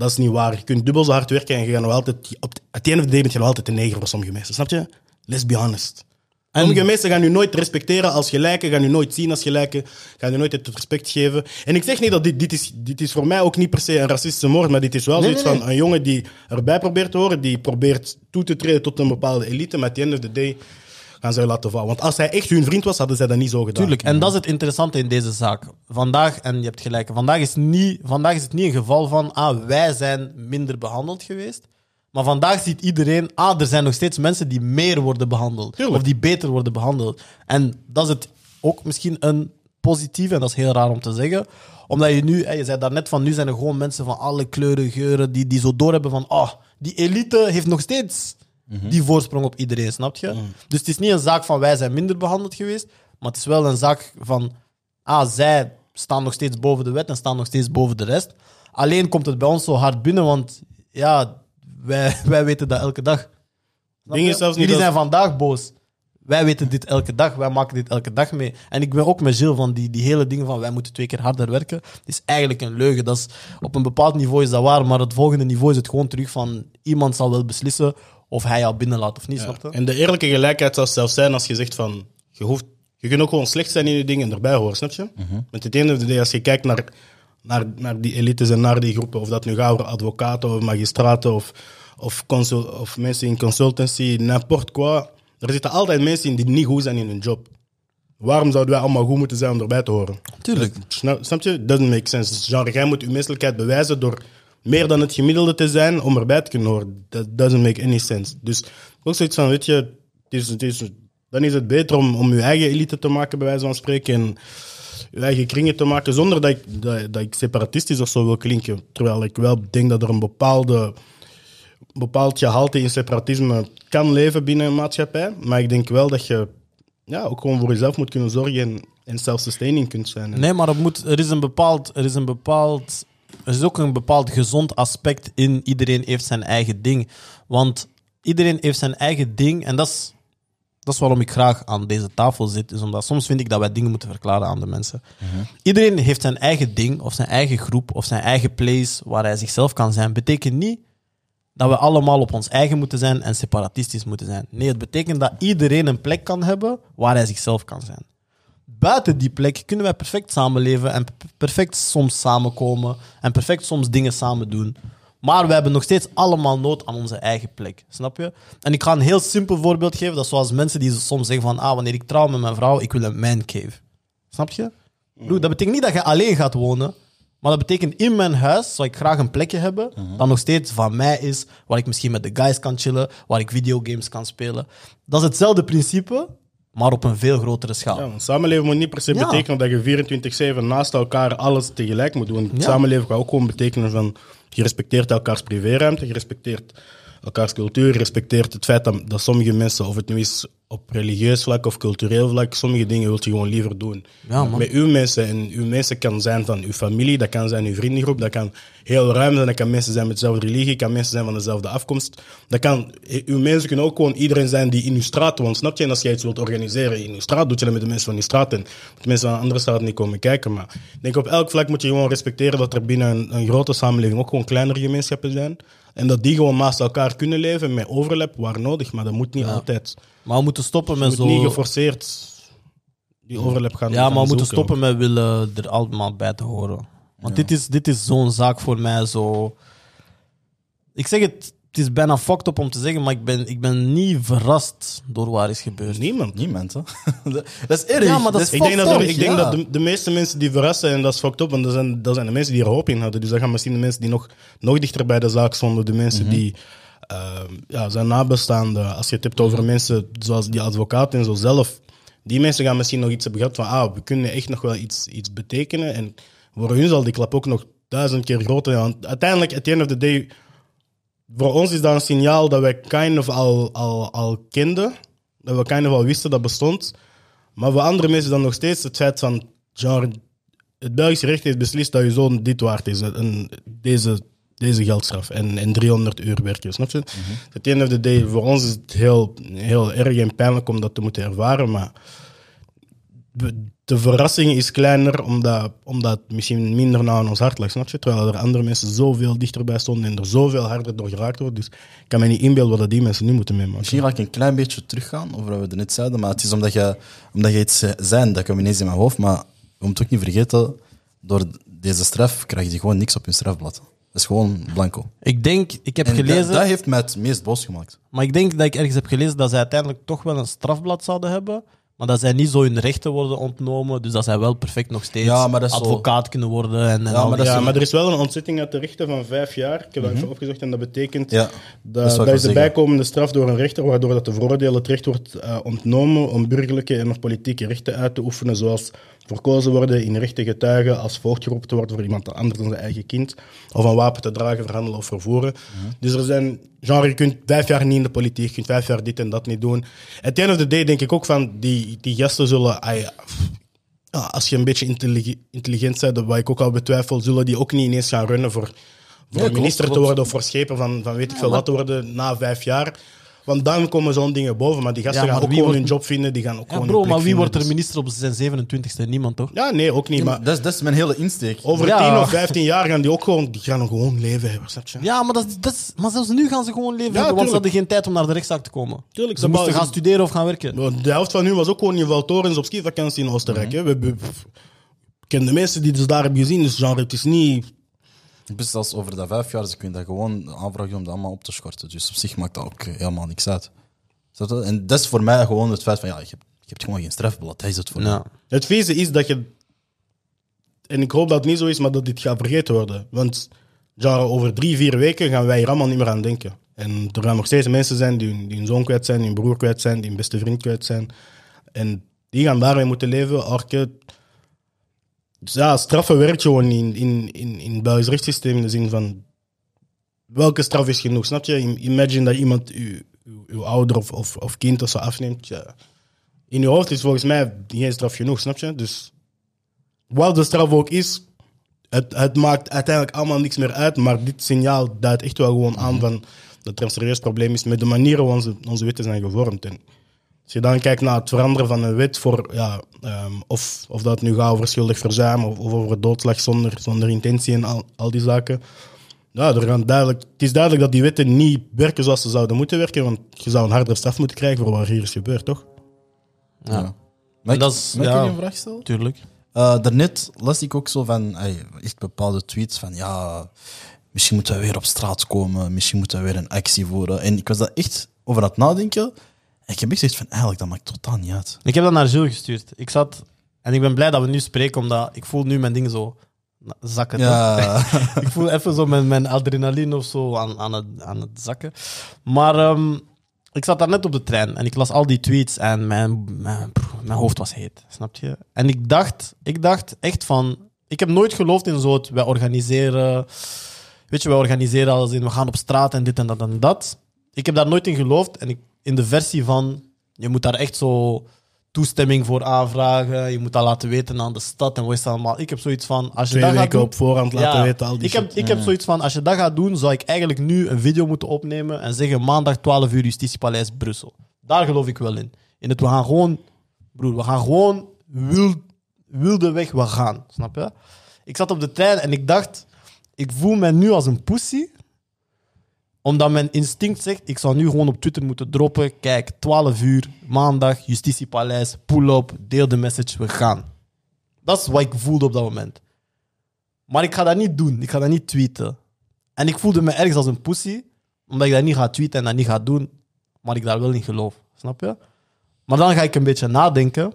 dat is niet waar. Je kunt dubbel zo hard werken en je gaat nog altijd... Op the end of the day ben je nog altijd een neger voor sommige mensen. Snap je? Let's be honest. Sommige mensen gaan u nooit respecteren als gelijke, gaan u nooit zien als gelijke, gaan u nooit het respect geven. En ik zeg niet dat dit, dit, is, dit is voor mij ook niet per se een racistische moord, maar dit is wel Nee, zoiets nee, van een jongen die erbij probeert te horen, die probeert toe te treden tot een bepaalde elite, maar at the end of the day gaan zij u laten vallen. Want als hij echt hun vriend was, hadden zij dat niet zo gedaan. Tuurlijk, en dat is het interessante in deze zaak. Vandaag, en je hebt gelijk, vandaag is, niet, vandaag is het niet een geval van, ah, wij zijn minder behandeld geweest. Maar vandaag ziet iedereen, ah, er zijn nog steeds mensen die meer worden behandeld. Tuurlijk. Of die beter worden behandeld. En dat is het ook misschien een positief, en dat is heel raar om te zeggen. Omdat je nu, hè, je zei daarnet van, nu zijn er gewoon mensen van alle kleuren, geuren, die, die zo doorhebben van, ah, die elite heeft nog steeds die voorsprong op iedereen, snap je? Dus het is niet een zaak van, wij zijn minder behandeld geweest, maar het is wel een zaak van, ah, zij staan nog steeds boven de wet en staan nog steeds boven de rest. Alleen komt het bij ons zo hard binnen, want ja, wij, wij weten dat elke dag. Snap Ding je? is zelfs niet Jullie dat- zijn vandaag boos. Wij weten dit elke dag, wij maken dit elke dag mee. En ik ben ook met Gilles van die, die hele dingen van wij moeten twee keer harder werken. Het is eigenlijk een leugen. Dat is, op een bepaald niveau is dat waar, maar het volgende niveau is het gewoon terug van iemand zal wel beslissen of hij jou binnenlaat of niet, snap je? En de eerlijke gelijkheid zou zelfs zijn als je zegt van... Je, hoeft, je kunt ook gewoon slecht zijn in je dingen en erbij horen, snap je? Met het ene of de day, als je kijkt naar, naar, naar die elites en naar die groepen, of dat nu gaat over advocaten of magistraten of, of, consul, of mensen in consultancy, n'importe quoi. Er zitten altijd mensen in die niet goed zijn in hun job. Waarom zouden wij allemaal goed moeten zijn om erbij te horen? Tuurlijk. Snap, snap je? Doesn't make sense. Dus genre, jij moet je menselijkheid bewijzen door meer dan het gemiddelde te zijn om erbij te kunnen horen. That doesn't make any sense. Dus ook zoiets van, weet je, het is, het is, dan is het beter om, om je eigen elite te maken, bij wijze van spreken, en je eigen kringen te maken, zonder dat ik, dat, dat ik separatistisch of zo wil klinken. Terwijl ik wel denk dat er een bepaalde bepaald gehalte in separatisme kan leven binnen een maatschappij. Maar ik denk wel dat je ja, ook gewoon voor jezelf moet kunnen zorgen en, en self-sustaining kunt zijn. Nee, maar moet, er, is een bepaald, er is een bepaald. Er is ook een bepaald gezond aspect in iedereen heeft zijn eigen ding. Want iedereen heeft zijn eigen ding. En dat is, dat is waarom ik graag aan deze tafel zit. Is omdat soms vind ik dat wij dingen moeten verklaren aan de mensen. Iedereen heeft zijn eigen ding, of zijn eigen groep, of zijn eigen place waar hij zichzelf kan zijn. Betekent niet dat we allemaal op ons eigen moeten zijn en separatistisch moeten zijn. Nee, het betekent dat iedereen een plek kan hebben waar hij zichzelf kan zijn buiten die plek kunnen wij perfect samenleven en perfect soms samenkomen en perfect soms dingen samen doen. Maar we hebben nog steeds allemaal nood aan onze eigen plek. Snap je? En ik ga een heel simpel voorbeeld geven. Dat is zoals mensen die soms zeggen van ah, wanneer ik trouw met mijn vrouw, ik wil een man cave. Snap je? Broer, dat betekent niet dat je alleen gaat wonen. Maar dat betekent in mijn huis zou ik graag een plekje hebben dat nog steeds van mij is, waar ik misschien met de guys kan chillen, waar ik videogames kan spelen. Dat is hetzelfde principe, maar op een veel grotere schaal. Ja, samenleven moet niet per se Ja. betekenen dat je 24-7 naast elkaar alles tegelijk moet doen. Ja. Samenleven kan ook gewoon betekenen van je respecteert elkaars privéruimte, je respecteert elkaars cultuur, je respecteert het feit dat, dat sommige mensen, of het nu is op religieus vlak of cultureel vlak, sommige dingen wil je gewoon liever doen. Ja, man. Met uw mensen. En uw mensen kan zijn van uw familie, dat kan zijn uw vriendengroep, dat kan heel ruim zijn, dat kan mensen zijn met dezelfde religie, kan mensen zijn van dezelfde afkomst. Dat kan, uw mensen kunnen ook gewoon iedereen zijn die in uw straat woont, snap je? En als jij iets wilt organiseren in uw straat, doe je dat met de mensen van die straat en de mensen van andere straat niet komen kijken. Maar ik denk op elk vlak moet je gewoon respecteren dat er binnen een, een grote samenleving ook gewoon kleinere gemeenschappen zijn. En dat die gewoon naast elkaar kunnen leven met overlap waar nodig, maar dat moet niet altijd. Maar we moeten stoppen met moet zo... niet geforceerd die overlap gaan Ja, gaan maar we moeten zoeken. stoppen met willen er allemaal bij te horen. Want dit is, dit is zo'n zaak voor mij zo... Ik zeg het, het is bijna fucked up om te zeggen, maar ik ben, ik ben niet verrast door wat er is gebeurd. Niemand. Niemand, hè? dat is erg. Ja, maar dat is Ik denk, dat, fucked up, ik denk ja. dat de, de meeste mensen die verrassen, en dat is fucked up, want dat zijn, dat zijn de mensen die er hoop in hadden. Dus dat gaan misschien de mensen die nog, nog dichter bij de zaak stonden, de mensen die ehm, ja, zijn nabestaanden. Als je het hebt over mensen zoals die advocaat en zo zelf, die mensen gaan misschien nog iets hebben gehad van, ah, we kunnen echt nog wel iets, iets betekenen. En voor hun zal die klap ook nog duizend keer groter zijn. Uiteindelijk, at the end of the day, voor ons is dat een signaal dat wij kind of al, al, al kenden. Dat we kind of al wisten dat bestond. Maar voor andere mensen dan nog steeds het feit van... Genre, het Belgisch recht heeft beslist dat je zoon dit waard is. En deze, deze geldstraf. En, en 300 uur werken, snap je? At the end of the day, voor ons is het heel, heel erg en pijnlijk om dat te moeten ervaren. Maar we- de verrassing is kleiner omdat, omdat het misschien minder nauw aan ons hart lag, snap je? Terwijl er andere mensen zoveel dichterbij stonden en er zoveel harder door geraakt wordt. Dus ik kan me niet inbeelden wat dat die mensen nu moeten meemaken. Misschien ga ik een klein beetje teruggaan over wat we net zeiden, maar het is omdat je, omdat je iets eh, zei, dat kwam ineens in mijn hoofd, maar we moeten ook niet vergeten, door deze straf krijg je gewoon niks op je strafblad. Dat is gewoon blanco. Ik denk, ik heb En dat, gelezen, dat heeft mij het meest boos gemaakt. maar ik denk dat ik ergens heb gelezen dat zij uiteindelijk toch wel een strafblad zouden hebben. Maar dat zij niet zo hun rechten worden ontnomen. Dus dat zij wel perfect nog steeds Ja, maar dat is zo- advocaat kunnen worden. En, en Ja, maar dat is ja, zo- maar er is wel een ontzetting uit de rechter van vijf jaar. Ik heb dat even opgezocht en dat betekent Ja, dat dat, is dat, de zeggen. bijkomende straf door een rechter, waardoor dat de veroordeelde het recht wordt eh, ontnomen om burgerlijke en of politieke rechten uit te oefenen, zoals verkozen worden in rechten getuigen, als voogd geroepen te worden voor iemand anders dan zijn eigen kind, of een wapen te dragen, verhandelen of vervoeren. Dus er zijn, genre, je kunt vijf jaar niet in de politiek, je kunt vijf jaar dit en dat niet doen. At the end of the day denk ik ook van, die, die gasten zullen... ah ja, als je een beetje intellig- intelligent bent, wat ik ook al betwijfel, zullen die ook niet ineens gaan runnen voor, voor minister te klopt. worden of voor schepen van, van weet ik veel wat te worden na vijf jaar. Want dan komen zo'n dingen boven. Maar die gasten Ja, maar gaan ook wie gewoon wordt- hun job vinden. Die gaan ook Ja, gewoon bro, hun plek maar wie vinden, wordt er dus- minister op zijn 27e? Niemand toch? Ja, nee, ook niet. Maar dat, is, dat is mijn hele insteek. over Ja. 10 of 15 jaar gaan die ook gewoon, die gaan gewoon leven hebben. Snap je? Ja, maar, dat, is- dat is, maar zelfs nu gaan ze gewoon leven, Ja, hebben, want ze hadden geen tijd om naar de rechtszaak te komen. Tuurlijk, Ze ze moesten bouwen- gaan studeren of gaan werken. Maar De helft van hun was ook gewoon in Valtorens op skivakantie in Oostenrijk. hè. We, ik ken de mensen die dus daar hebben gezien. Dus genre, het is niet... Dus als over dat vijf jaar, ze kunnen dat gewoon aanvragen om dat allemaal op te schorten. Dus op zich maakt dat ook helemaal niks uit. En dat is voor mij gewoon het feit van, ja, je hebt, je hebt gewoon geen strafblad. Dat is het voor mij. Ja. Het vieze is dat je... En ik hoop dat het niet zo is, maar dat dit gaat vergeten worden. Want genre, over drie, vier weken gaan wij hier allemaal niet meer aan denken. En er gaan nog steeds mensen zijn die hun, die hun zoon kwijt zijn, die hun broer kwijt zijn, die hun beste vriend kwijt zijn. En die gaan daarmee moeten leven. Arke, dus ja, straffen werkt gewoon in, in, in, in het Belgisch rechtssysteem in de zin van... welke straf is genoeg? Snap je? Im- Imagine dat iemand uw, uw, uw ouder of, of, of kind of zo afneemt. Ja. In je hoofd is volgens mij geen straf genoeg, snap je? Dus wat de straf ook is, het, het maakt uiteindelijk allemaal niks meer uit. Maar dit signaal duidt echt wel gewoon aan van dat er een serieus probleem is met de manier waarop onze, onze wetten zijn gevormd. En als je dan kijkt naar het veranderen van een wet voor, ja, ehm, of, of dat nu gaat over schuldig verzuim of, of over doodslag zonder, zonder intentie en al, al die zaken. Ja, er gaan duidelijk, het is duidelijk dat die wetten niet werken zoals ze zouden moeten werken, want je zou een hardere straf moeten krijgen voor wat hier is gebeurd, toch? Ja, Mag ik, Dat is- mag ik ja. een vraag stellen? tuurlijk. Eh, daarnet las ik ook zo van echt bepaalde tweets van ja, misschien moeten we weer op straat komen, misschien moeten we weer een actie voeren. En ik was daar echt over aan het nadenken. Ik heb echt zoiets van eigenlijk, dat maakt totaal niet uit. Ik heb dat naar Jules gestuurd. Ik zat... En ik ben blij dat we nu spreken, omdat ik voel nu mijn dingen zo zakken. Ja, ik voel even zo mijn, mijn adrenaline of zo aan, aan, het, aan het zakken. Maar ehm, ik zat daar net op de trein en ik las al die tweets en mijn, mijn, mijn hoofd was heet. Snap je? En ik dacht, ik dacht echt van. Ik heb nooit geloofd in zo het. Wij organiseren. Weet je, wij organiseren als in we gaan op straat en dit en dat en dat. Ik heb daar nooit in geloofd. En ik, in de versie van. Je moet daar echt zo toestemming voor aanvragen. Je moet dat laten weten aan de stad en wat is dat allemaal. Ik heb zoiets van. Als je Twee dat gaat weken doen, op voorhand laten ja, weten, al die ik heb, ik heb zoiets van, als je dat gaat doen, zou ik eigenlijk nu een video moeten opnemen en zeggen maandag 12 uur Justitiepaleis Brussel. Daar geloof ik wel in. In het, we gaan gewoon, broer, we gaan gewoon wild, wilde weg, we gaan. Snap je? Ik zat op de trein en ik dacht, ik voel me nu als een pussy, omdat mijn instinct zegt, ik zou nu gewoon op Twitter moeten droppen. Kijk, 12 uur, maandag, Justitiepaleis, pull-up, deel de message, we gaan. Dat is wat ik voelde op dat moment. Maar ik ga dat niet doen. Ik ga dat niet tweeten. En ik voelde me ergens als een pussy, omdat ik dat niet ga tweeten en dat niet ga doen, maar ik daar wel in geloof. Snap je? Maar dan ga ik een beetje nadenken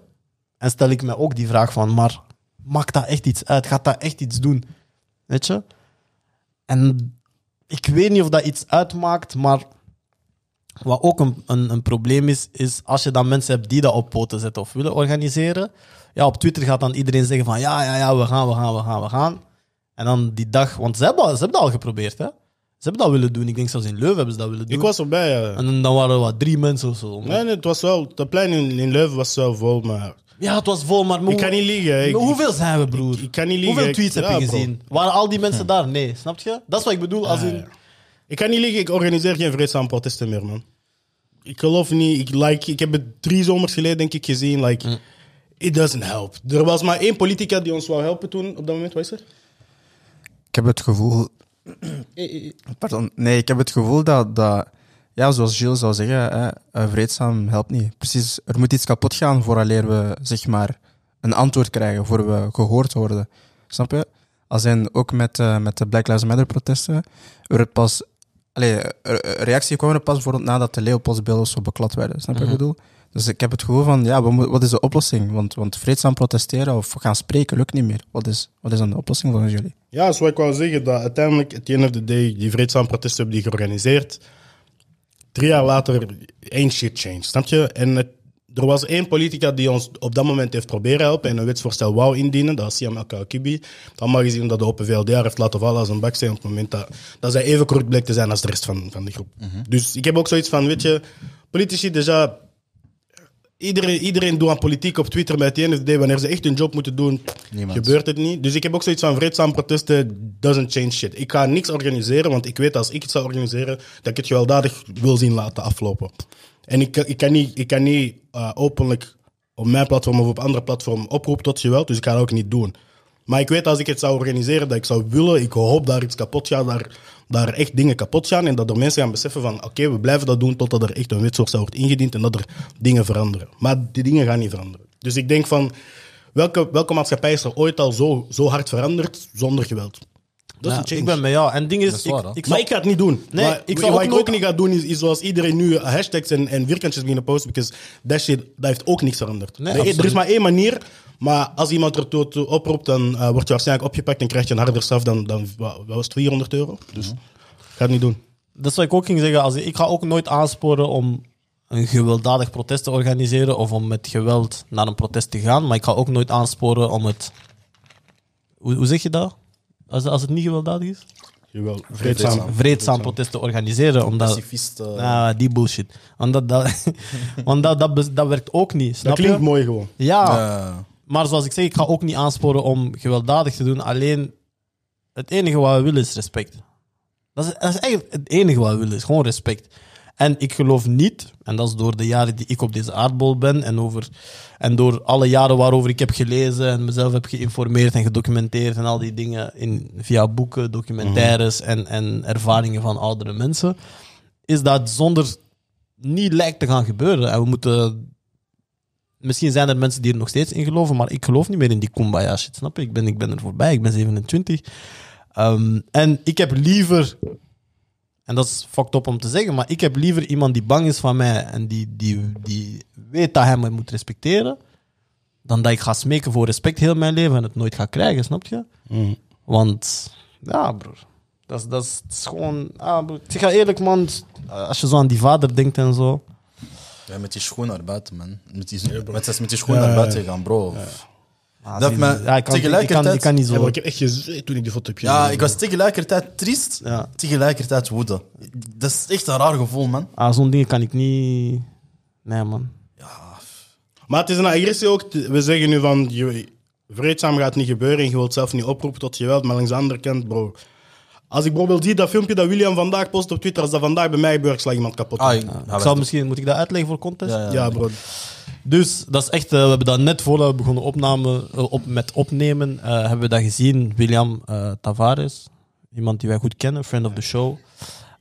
en stel ik me ook die vraag van, maar maakt dat echt iets uit? Gaat dat echt iets doen? Weet je? En ik weet niet of dat iets uitmaakt, maar wat ook een, een, een probleem is, is als je dan mensen hebt die dat op poten zetten of willen organiseren. Ja, op Twitter gaat dan iedereen zeggen van ja, ja, ja, we gaan, we gaan, we gaan, we gaan. En dan die dag, want ze hebben, ze hebben dat al geprobeerd, hè? Ze hebben dat willen doen. Ik denk zelfs in Leuven hebben ze dat willen doen. Ik was erbij, ja. En dan waren er wat drie mensen of zo. Nee, nee, het was wel, het plein in, in Leuven was wel vol, maar Ja, het was vol, maar... ik kan niet liegen. Ik, Maar hoeveel zijn we, broer? ik- ik kan niet liegen. Hoeveel Ik- tweets heb ja, je bro. gezien? Waren al die mensen daar? Nee, snap je? Dat is wat ik bedoel. Als in, Ik kan niet liegen, ik organiseer geen vreedzame protesten meer, man. Ik geloof niet, ik, like, ik heb het drie zomers geleden denk ik gezien, like, it doesn't help. Er was maar één politica die ons wou helpen toen, op dat moment, wat is er? Ik heb het gevoel. Pardon. Nee, ik heb het gevoel dat, dat ja, zoals Gilles zou zeggen, hè, vreedzaam helpt niet. Precies, er moet iets kapot gaan vooraleer we zeg maar een antwoord krijgen, voor we gehoord worden. Snap je? Als in, ook met, eh, met de Black Lives Matter protesten, er werd pas, allee, reactie kwam er pas bijvoorbeeld nadat de Leopoldsbeelden zo beklad werden. Snap je wat ik bedoel? Dus ik heb het gevoel van, ja, wat is de oplossing? Want, want vreedzaam protesteren of gaan spreken lukt niet meer. Wat is, wat is dan de oplossing volgens jullie? Ja, zoals ik wou zeggen, dat uiteindelijk, at the end of the day, die vreedzame protesten hebben die georganiseerd. Drie jaar later, één shit change, snap je? En het- er was één politica die ons op dat moment heeft proberen helpen en een wetsvoorstel wou indienen. Dat was Siam El Kakibi. Allemaal gezien dat de Open VLD heeft laten vallen als een baksteen op het moment dat, dat zij even corrupt bleek te zijn als de rest van, van de groep. Dus ik heb ook zoiets van, weet je, politici, déjà, iedereen, iedereen doet aan politiek op Twitter, maar the day, wanneer ze echt hun job moeten doen, Niemand. gebeurt het niet. Dus ik heb ook zoiets van vreedzaam protesten doesn't change shit. Ik ga niks organiseren, want ik weet dat als ik iets zou organiseren, dat ik het gewelddadig wil zien laten aflopen. En ik, ik kan niet, ik kan niet eh, openlijk op mijn platform of op andere platform oproepen tot geweld, dus ik ga dat ook niet doen. Maar ik weet als ik het zou organiseren, dat ik zou willen, ik hoop daar iets kapot gaat, daar, daar echt dingen kapot gaan en dat er mensen gaan beseffen van oké, we blijven dat doen totdat er echt een wetsvoorstel wordt ingediend en dat er dingen veranderen. Maar die dingen gaan niet veranderen. Dus ik denk van, welke, welke maatschappij is er ooit al zo, zo hard veranderd zonder geweld? Dat is Ja, een change. ik ben met jou. En het ding is, Dat is waar, hè? ik, ik maar ik ga het niet doen. Nee, Maar ik zou wat ook ik ook niet ga doen, is, is zoals iedereen nu hashtags en, en vierkantjes beginnen posten. Because that shit, dat heeft ook niks veranderd. Nee, er, er is maar één manier. Maar als iemand er toe, toe oproept, dan eh, word je waarschijnlijk opgepakt en krijg je een harder straf dan, dan wat was het, 400 euro. Dus ik ga het niet doen. Dat is wat ik ook ging zeggen. Als, ik ga ook nooit aansporen om een gewelddadig protest te organiseren of om met geweld naar een protest te gaan. Maar ik ga ook nooit aansporen om het... Hoe, hoe zeg je dat? Als, als het niet gewelddadig is? Jawel, vreedzaam. Vreedzaam. vreedzaam protesten organiseren. Omdat, Pacifist. eh, Ah, die bullshit. Want dat, dat, want dat, dat, dat werkt ook niet, Dat snap klinkt je? mooi gewoon. Ja, maar zoals ik zeg, ik ga ook niet aansporen om gewelddadig te doen. Alleen, het enige wat we willen is respect. Dat is, dat is eigenlijk het enige wat we willen, is gewoon respect. En ik geloof niet, en dat is door de jaren die ik op deze aardbol ben en, over, en door alle jaren waarover ik heb gelezen en mezelf heb geïnformeerd en gedocumenteerd en al die dingen in, via boeken, documentaires en, en ervaringen van oudere mensen, is dat zonder niet lijkt te gaan gebeuren. En we moeten Misschien zijn er mensen die er nog steeds in geloven, maar ik geloof niet meer in die kumbaya shit, snap je? Ik ben, ik ben er voorbij, ik ben 27. Ehm, en ik heb liever, en dat is fucked up om te zeggen, maar ik heb liever iemand die bang is van mij en die, die, die weet dat hij me moet respecteren, dan dat ik ga smeken voor respect heel mijn leven en het nooit ga krijgen, snap je? Want, ja, broer. Dat is, dat is, gewoon. Ah, broer. Ik zeg je eerlijk, man. Als je zo aan die vader denkt en zo. Ja, met die schoen naar buiten, man. Met die, met, met die schoen naar buiten gaan, bro. Ah, Dat me- ja, ik, kan, ik, kan, tegelijkertijd- ik kan niet Ja, zo. maar ik heb echt gezweet toen ik die foto heb Ja, gezien. ik was tegelijkertijd triest, Ja. tegelijkertijd woede. Dat is echt een raar gevoel, man. Ah, Zo'n dingen kan ik niet. Nee, man. Maar het is een agressie ook. We zeggen nu van, je, vreedzaam gaat niet gebeuren en je wilt zelf niet oproepen tot geweld. Maar langs de andere kant, bro. Als ik bijvoorbeeld zie dat filmpje dat William vandaag post op Twitter, als dat vandaag bij mij gebeurt, sla ik iemand kapot. Ah, ik, Ik zal misschien, moet ik dat uitleggen voor context? Ja, ja. ja, bro. Dus dat is echt, eh, we hebben dat net voordat we begonnen opname, eh, op, met opnemen, eh, hebben we dat gezien. William eh, Tavares, iemand die wij goed kennen, friend of the show,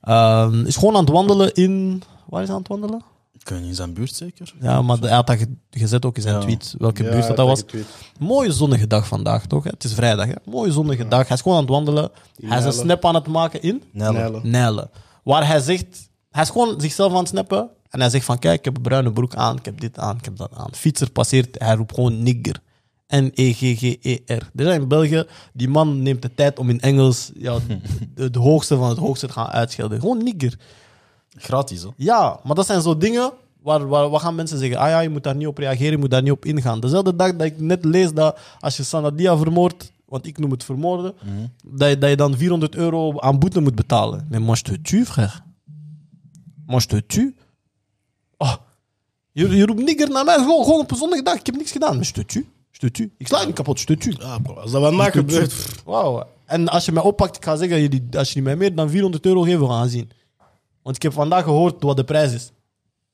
Ehm, is gewoon aan het wandelen in. Waar is hij aan het wandelen? Ik weet niet, in zijn buurt zeker? Ja, maar hij had dat ge- gezet ook in zijn Ja. tweet, welke Ja, buurt dat, dat was. getweet. Mooie zonnige dag vandaag, toch? hè? Het is vrijdag, hè? Mooie zonnige dag. Hij is gewoon aan het wandelen. hij is een snap aan het maken in Nijlen. Nijlen. Waar hij zegt, hij is gewoon zichzelf aan het snappen. En hij zegt van, kijk, ik heb een bruine broek aan, ik heb dit aan, ik heb dat aan. Fietser passeert, hij roept gewoon nigger. N-E-G-G-E-R. Er zijn in België, die man neemt de tijd om in Engels ja, de, de hoogste van het hoogste te gaan uitschelden. Gewoon nigger. Gratis, hoor. Ja, maar dat zijn zo dingen waar, waar wat gaan mensen zeggen? Ah ja, je moet daar niet op reageren, je moet daar niet op ingaan. Dezelfde dag dat ik net lees dat als je Sanadia vermoordt, want ik noem het vermoorden, dat, je, dat je dan 400 euro aan boete moet betalen. Moi je te tue, frère. Je te tue. Oh, je, je roept nigger naar mij gewoon, gewoon op een zondag dag. Ik heb niks gedaan. Maar. Je te tue. Ik sla je niet kapot, je. Ja, bro. Als dat vandaag gebeurt... pff, Wauw. En als je mij oppakt, ik ga zeggen, als je niet mij meer dan 400 euro geeft, we gaan zien. Want ik heb vandaag gehoord wat de prijs is.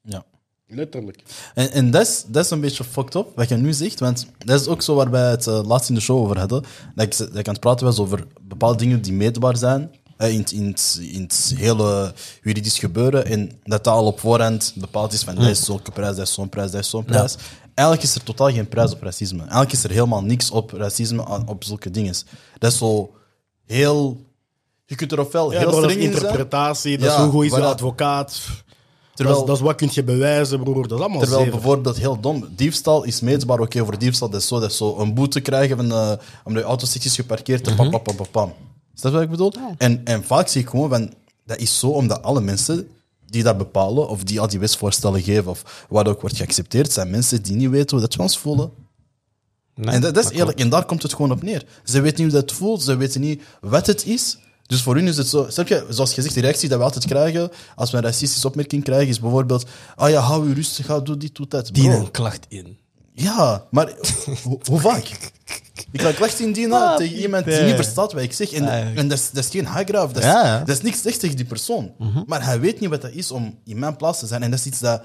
Ja. Letterlijk. En, en dat, is, dat is een beetje fucked up, wat je nu zegt. Want dat is ook zo waar wij het eh, laatst in de show over hadden. Dat ik, dat ik aan het praten was over bepaalde dingen die meetbaar zijn. eh, in, het- in, het, in het hele juridisch gebeuren. En dat dat al op voorhand bepaald is van dat is zo'n prijs, dat is zo'n prijs, dat is zo'n prijs. Eigenlijk is er totaal geen prijs op racisme. Eigenlijk is er helemaal niks op racisme, op zulke dingen. Dat is zo heel... Je kunt er ofwel Ja, heel streng in zijn. interpretatie, dat is hoe goed is de voilà. advocaat. Terwijl- dat, is, dat is wat kun je bewijzen, broer. Dat is allemaal Terwijl zeven. bijvoorbeeld heel dom, diefstal is meetbaar. Oké, voor diefstal dat is zo, dat is zo een boete krijgen van, eh, omdat je auto stuk is geparkeerd en pam, pam, pam, pam, pam. Is dat wat ik bedoel? En, en vaak zie ik gewoon van, dat is zo omdat alle mensen die dat bepalen, of die al die wetsvoorstellen geven, of wat ook wordt geaccepteerd, zijn mensen die niet weten hoe dat we ons voelen. Nee, en dat, dat is eerlijk, en daar komt het gewoon op neer. Ze weten niet hoe dat voelt, ze weten niet wat het is. Dus voor hun is het zo, snap je, zoals je zegt, de reactie dat we altijd krijgen als we een racistische opmerking krijgen, is bijvoorbeeld: Ah ja, hou je rustig, ga, doe dit, doe dat. Dien Bro, een klacht in. ja, maar hoe, hoe vaak? Ik ga klacht indienen Ah, tegen iemand die Pieter. niet verstaat wat ik zeg. En, Ah, en dat, is, dat is geen hagraaf. Dat Ja, dat is niks slechts tegen die persoon. Maar hij weet niet wat dat is om in mijn plaats te zijn. En dat is iets dat...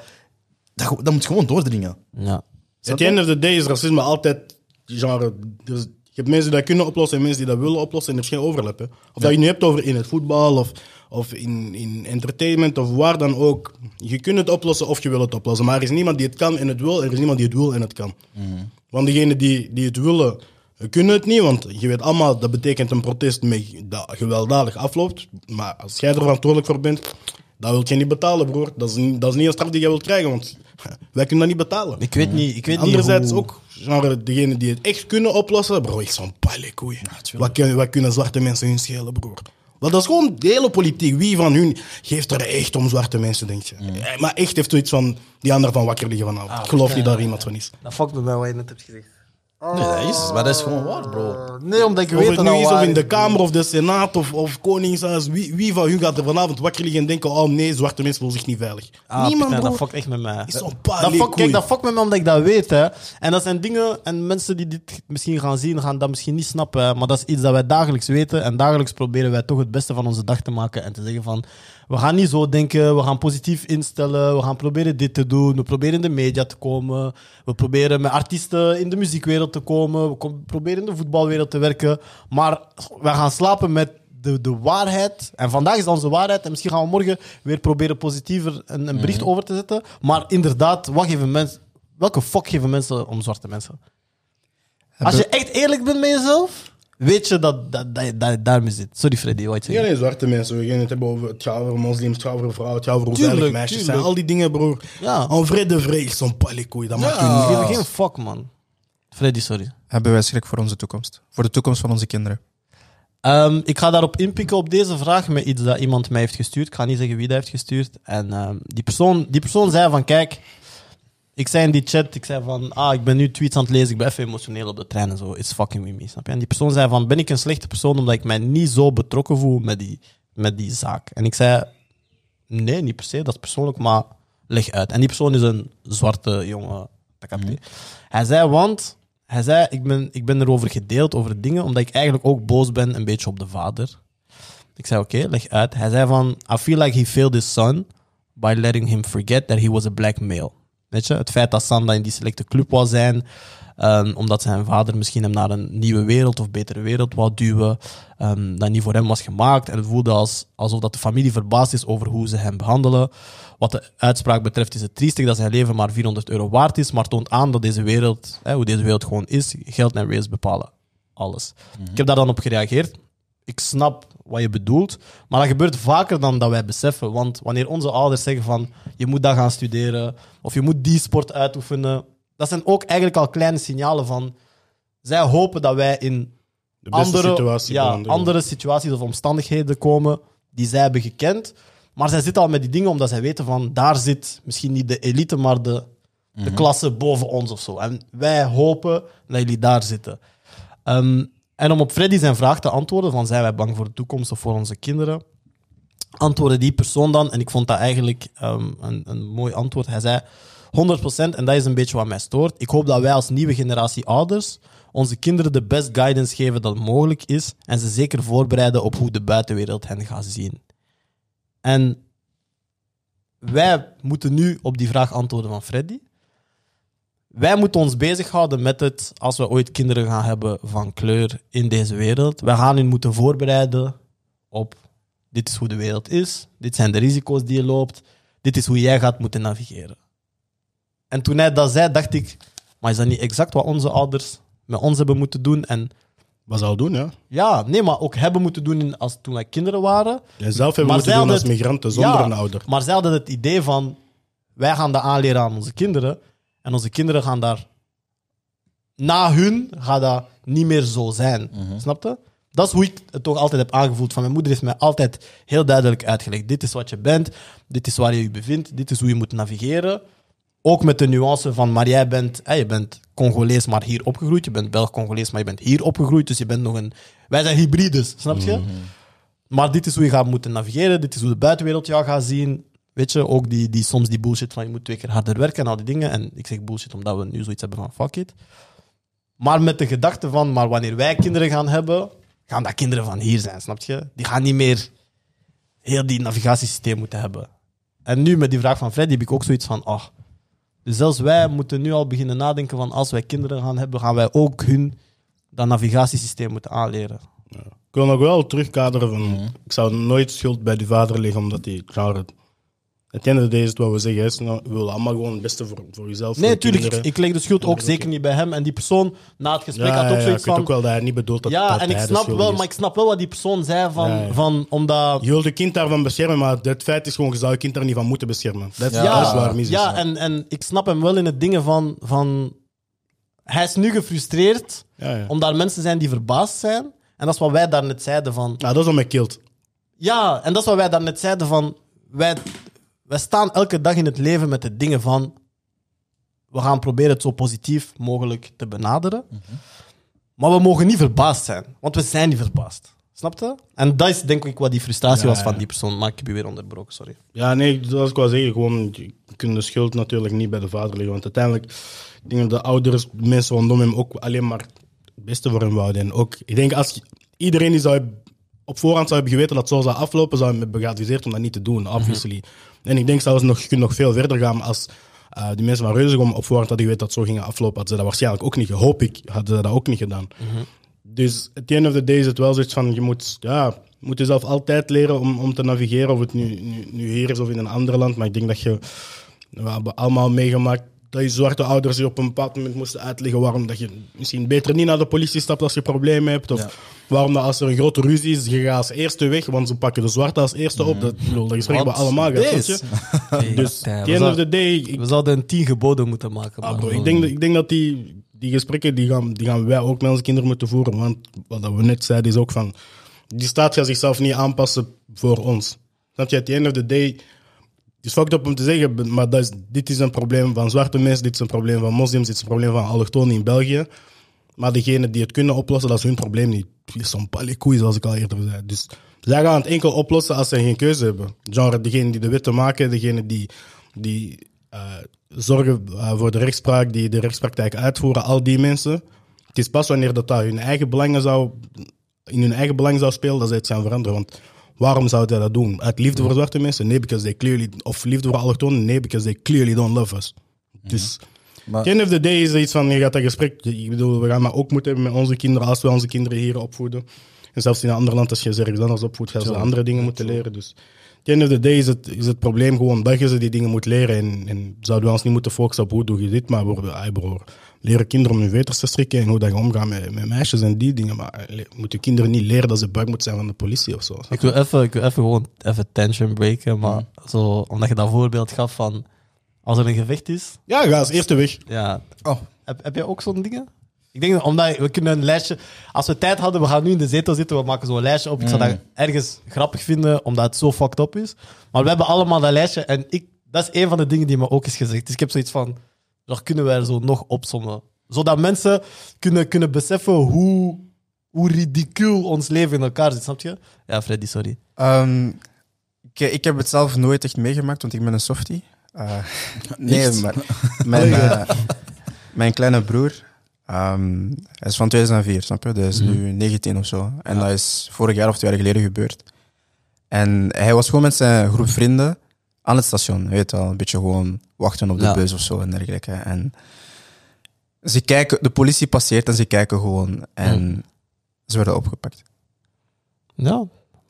Dat, dat moet gewoon doordringen. Ja. At the end of the day is racisme altijd genre. Je hebt mensen die dat kunnen oplossen en mensen die dat willen oplossen en er is geen overlap. Hè. Of dat je nu hebt over in het voetbal of, of in, in entertainment of waar dan ook. Je kunt het oplossen of je wil het oplossen. Maar er is niemand die het kan en het wil, er is niemand die het wil en het kan. Want degenen die, die het willen, kunnen het niet. Want je weet allemaal, dat betekent een protest met, dat gewelddadig afloopt. Maar als jij er verantwoordelijk voor bent, dat wil je niet betalen, broer. Dat is, niet- dat is niet een straf die jij wilt krijgen, want wij kunnen dat niet betalen. Ik weet niet, ik weet niet Anderzijds hoe- ook, genre, degenen die het echt kunnen oplossen, bro, ik zo'n palikoei. wat, kunnen, wat kunnen zwarte mensen hun schelen, broer? Want dat is gewoon de hele politiek. Wie van hun geeft er echt om zwarte mensen, denk je? Eh, Maar echt heeft zoiets van die ander van wakker liggen vanavond. ik geloof niet dat er iemand van is. Dat fuckt met mij wat je net hebt gezegd. Nee, dat is, maar dat is gewoon waar, bro. Nee, omdat ik Of weet het dat nu is of in de. Kamer of de Senaat of, of Koningshuis. Wie, wie van hun gaat er vanavond wakker liggen en denken: oh nee, zwarte mensen voelen zich niet veilig? Ah, Niemand, dat fuckt echt met mij. Is zo'n dat fuck, kijk, dat fuckt met me omdat ik dat weet. Hè. En dat zijn dingen, en mensen die dit misschien gaan zien, gaan dat misschien niet snappen. hè. Maar dat is iets dat wij dagelijks weten. En dagelijks proberen wij toch het beste van onze dag te maken. En te zeggen van, we gaan niet zo denken, we gaan positief instellen. We gaan proberen dit te doen. We proberen in de media te komen. We proberen met artiesten in de muziekwereld te komen. We kom- proberen in de voetbalwereld te werken. Maar we gaan slapen met de, de waarheid. En vandaag is onze waarheid. En misschien gaan we morgen weer proberen positiever een, een bericht over te zetten. Maar inderdaad, wat geven mensen, welke fuck geven mensen om zwarte mensen? Als je echt eerlijk bent met jezelf, weet je dat, dat, dat, dat je daarmee zit. Sorry Freddy, wat je Niet alleen zwarte mensen, we gaan het hebben over het gaat over moslims, het gaat over vrouwen, het gaat over hoe Tuurlijk, veilig meisjes zijn. Al die dingen, broer. Ja. En vrede vrede is zo'n palikoei, dat maakt je niet geen fuck, man. Freddy, sorry. Hebben wij schrik voor onze toekomst? Voor de toekomst van onze kinderen? Ehm, ik ga daarop inpikken op deze vraag met iets dat iemand mij heeft gestuurd. Ik ga niet zeggen wie dat heeft gestuurd. En ehm, die, persoon, die persoon zei van, kijk, ik zei in die chat, ik zei van, ah, ik ben nu tweets aan het lezen, ik ben even emotioneel op de trein en zo. It's fucking with me, snap je? En die persoon zei van, ben ik een slechte persoon omdat ik mij niet zo betrokken voel met die, met die zaak? En ik zei, nee, niet per se, dat is persoonlijk, maar leg uit. En die persoon is een zwarte jongen. dat kan niet. Hij zei, want hij zei, ik ben, ik ben erover gedeeld, over dingen, omdat ik eigenlijk ook boos ben een beetje op de vader. Ik zei, oké, leg uit. Hij zei van, I feel like he failed his son by letting him forget that he was a black male. Weet je, het feit dat Sanda in die selecte club wou zijn, ehm, omdat zijn vader misschien hem naar een nieuwe wereld of betere wereld wou duwen, ehm, dat niet voor hem was gemaakt. En het voelde als, alsof dat de familie verbaasd is over hoe ze hem behandelen. Wat de uitspraak betreft is het triestig dat zijn leven maar 400 euro waard is, maar toont aan dat deze wereld, hè, hoe deze wereld gewoon is, geld en race bepalen alles. Ik heb daar dan op gereageerd. Ik snap wat je bedoelt, maar dat gebeurt vaker dan dat wij beseffen. Want wanneer onze ouders zeggen van je moet dat gaan studeren of je moet die sport uitoefenen, dat zijn ook eigenlijk al kleine signalen van zij hopen dat wij in De beste andere, situatie ja, andere situaties of omstandigheden komen die zij hebben gekend. Maar zij zitten al met die dingen omdat zij weten van daar zit misschien niet de elite, maar de, de klasse boven ons of zo. En wij hopen dat jullie daar zitten. Ehm, en om op Freddy zijn vraag te antwoorden: van zijn wij bang voor de toekomst of voor onze kinderen? Antwoordde die persoon dan, en ik vond dat eigenlijk ehm, een, een mooi antwoord. Hij zei 100%, en dat is een beetje wat mij stoort. Ik hoop dat wij als nieuwe generatie ouders onze kinderen de best guidance geven dat mogelijk is en ze zeker voorbereiden op hoe de buitenwereld hen gaat zien. En wij moeten nu op die vraag antwoorden van Freddy. Wij moeten ons bezighouden met het, als we ooit kinderen gaan hebben van kleur in deze wereld. Wij gaan hen moeten voorbereiden op dit is hoe de wereld is, dit zijn de risico's die je loopt, dit is hoe jij gaat moeten navigeren. En toen hij dat zei, dacht ik, maar is dat niet exact wat onze ouders met ons hebben moeten doen? En Wat zou doen, ja? ja, nee, maar ook hebben moeten doen als, toen wij kinderen waren. En zelf hebben Maar moeten doen als het- migranten zonder Ja, een ouder. Maar zij hadden het idee van, wij gaan dat aanleren aan onze kinderen. En onze kinderen gaan daar, na hun, gaat dat niet meer zo zijn. Snap je? Dat is hoe ik het toch altijd heb aangevoeld. Van mijn moeder heeft mij altijd heel duidelijk uitgelegd. Dit is wat je bent, dit is waar je je bevindt, dit is hoe je moet navigeren. Ook met de nuance van, maar jij bent, hè, je bent Congolees, maar hier opgegroeid. Je bent Belg-Congolees, maar je bent hier opgegroeid. Dus je bent nog een... Wij zijn hybrides, snap je? Maar dit is hoe je gaat moeten navigeren. Dit is hoe de buitenwereld jou gaat zien. Weet je, ook die, die, soms die bullshit van je moet twee keer harder werken en al die dingen. En ik zeg bullshit omdat we nu zoiets hebben van fuck it. Maar met de gedachte van, maar wanneer wij kinderen gaan hebben, gaan dat kinderen van hier zijn, snap je? Die gaan niet meer heel die navigatiesysteem moeten hebben. En nu met die vraag van Freddy heb ik ook zoiets van, oh, dus zelfs wij moeten nu al beginnen nadenken van als wij kinderen gaan hebben, gaan wij ook hun dat navigatiesysteem moeten aanleren. Ik wil nog wel terugkaderen van... Ik zou nooit schuld bij die vader leggen, omdat hij... genre, Het einde deze is het wat we zeggen. Is, nou, we willen allemaal gewoon het beste voor, voor jezelf, Nee, voor de natuurlijk. Ik, ik leg de schuld ook zeker niet bij hem. En die persoon na het gesprek ja, had ook ja, ja, zoiets ik weet van. ook wel dat hij niet bedoelt dat, ja, dat en ik snap wel, is. maar ik snap wel wat die persoon zei van, Ja, ja. van omdat. Je wilt je kind daarvan beschermen, maar het feit is gewoon, je zou je kind daar niet van moeten beschermen. Dat, is- Ja. waar mis is. ja, en, en ik snap hem wel in het dingen van, van. Hij is nu gefrustreerd ja, ja. omdat er mensen zijn die verbaasd zijn. En dat is wat wij daarnet zeiden van. Nou, dat is wat mij kilt. Ja, en dat is wat wij daarnet zeiden van. Wij, wij staan elke dag in het leven met de dingen van. we gaan proberen het zo positief mogelijk te benaderen. Maar we mogen niet verbaasd zijn, want we zijn niet verbaasd. Snap je? En dat is denk ik wat die frustratie Ja, was van die persoon. Maar ik heb je weer onderbroken, sorry. Ja, nee, zoals ik wou zeggen, gewoon, je kunt de schuld natuurlijk niet bij de vader leggen. Want uiteindelijk, ik denk dat de ouders, de mensen rondom hem ook alleen maar het beste voor hem wouden. En ook, ik denk als iedereen die zou op voorhand zou hebben geweten dat het zo zou aflopen, zou hem hebben geadviseerd om dat niet te doen, obviously. En ik denk zelfs nog, je kunt nog veel verder gaan als eh, die mensen van Reuzegom op voorhand hadden geweten dat het zo ging aflopen, hadden ze dat waarschijnlijk ook niet, hoop ik, hadden ze dat ook niet gedaan. Dus at the end of the day is het wel zoiets van, je moet, ja, je moet jezelf altijd leren om, om te navigeren, of het nu, nu, nu hier is of in een ander land. Maar ik denk dat je, we hebben allemaal meegemaakt dat je zwarte ouders je op een bepaald moment moesten uitleggen waarom dat je misschien beter niet naar de politie stapt als je problemen hebt. Of. Waarom dat als er een grote ruzie is, je gaat als eerste weg, want ze pakken de zwarte als eerste op. Dat, ik bedoel, dat gesprek hebben we allemaal je? Dus at we the end of zouden- the day, ik- We zouden een tien geboden moeten maken. Ah, bro, ik, denk, dat- ik denk dat die, die gesprekken die gaan, die gaan wij ook met onze kinderen moeten voeren. Want wat dat we net zeiden is ook van... Die staat gaat zichzelf niet aanpassen voor ons. Snap je? At the end of the day... Het is fucked up om te zeggen, maar dat is, dit is een probleem van zwarte mensen, dit is een probleem van moslims, dit is een probleem van allochtonen in België. Maar degenen die het kunnen oplossen, dat is hun probleem niet. Zo'n palikoei, zoals ik al eerder zei. Dus zij gaan het enkel oplossen als ze geen keuze hebben. Genre, degenen die de wetten maken, degenen die, die eh, zorgen eh, voor de rechtspraak, die de rechtspraktijk uitvoeren, al die mensen. Het is pas wanneer dat, dat hun eigen belangen zou, in hun eigen belang zou spelen, dat zij het gaan veranderen. Want waarom zouden zij dat doen? Uit liefde voor zwarte mensen? Nee, because they clearly... Of liefde voor allochtonen? Nee, because they clearly don't love us. Dus... the end of the day is er iets van, je gaat dat gesprek... Ik bedoel, we gaan dat ook moeten hebben met onze kinderen als we onze kinderen hier opvoeden. En zelfs in een ander land, als je ze ergens anders opvoedt, gaan ze andere dingen moeten leren. Dus at the end of the day is het, is het probleem gewoon dat je ze die dingen moet leren. En, en zouden we ons niet moeten focussen op hoe doe je dit, maar we, ay, bro, leren kinderen om hun veters te strikken en hoe dat je omgaat met, met meisjes en die dingen. Maar eh, le- moeten kinderen niet leren dat ze bang moeten zijn van de politie of zo. Ik wil even, ik wil even gewoon even tension breken, maar zo, omdat je dat voorbeeld gaf van als er een gevecht is, Ja, ga als eerste weg. ja. Oh. Heb, heb jij ook zo'n dingen? Ik denk, omdat we kunnen een lijstje... Als we tijd hadden, we gaan nu in de zetel zitten, we maken zo'n lijstje op. Ik zou dat ergens grappig vinden, omdat het zo fucked up is. Maar we hebben allemaal dat lijstje en ik, dat is een van de dingen die me ook is gezegd. Dus ik heb zoiets van, daar kunnen wij er zo nog opsommen. Zodat mensen kunnen, kunnen beseffen hoe, hoe ridicuul ons leven in elkaar zit, snap je? Ja, Freddy, sorry. Ehm, ik, ik heb het zelf nooit echt meegemaakt, want ik ben een softie. Eh, nee, maar mijn, eh, mijn kleine broer, ehm, hij is van 2004, snap je? Hij is nu 19 of zo. En dat is vorig jaar of twee jaar geleden gebeurd. En hij was gewoon met zijn groep vrienden aan het station. Weet je wel, een beetje gewoon wachten op de Ja. bus of zo en dergelijke. En ze kijken, de politie passeert en ze kijken gewoon. En ze werden opgepakt. Ja.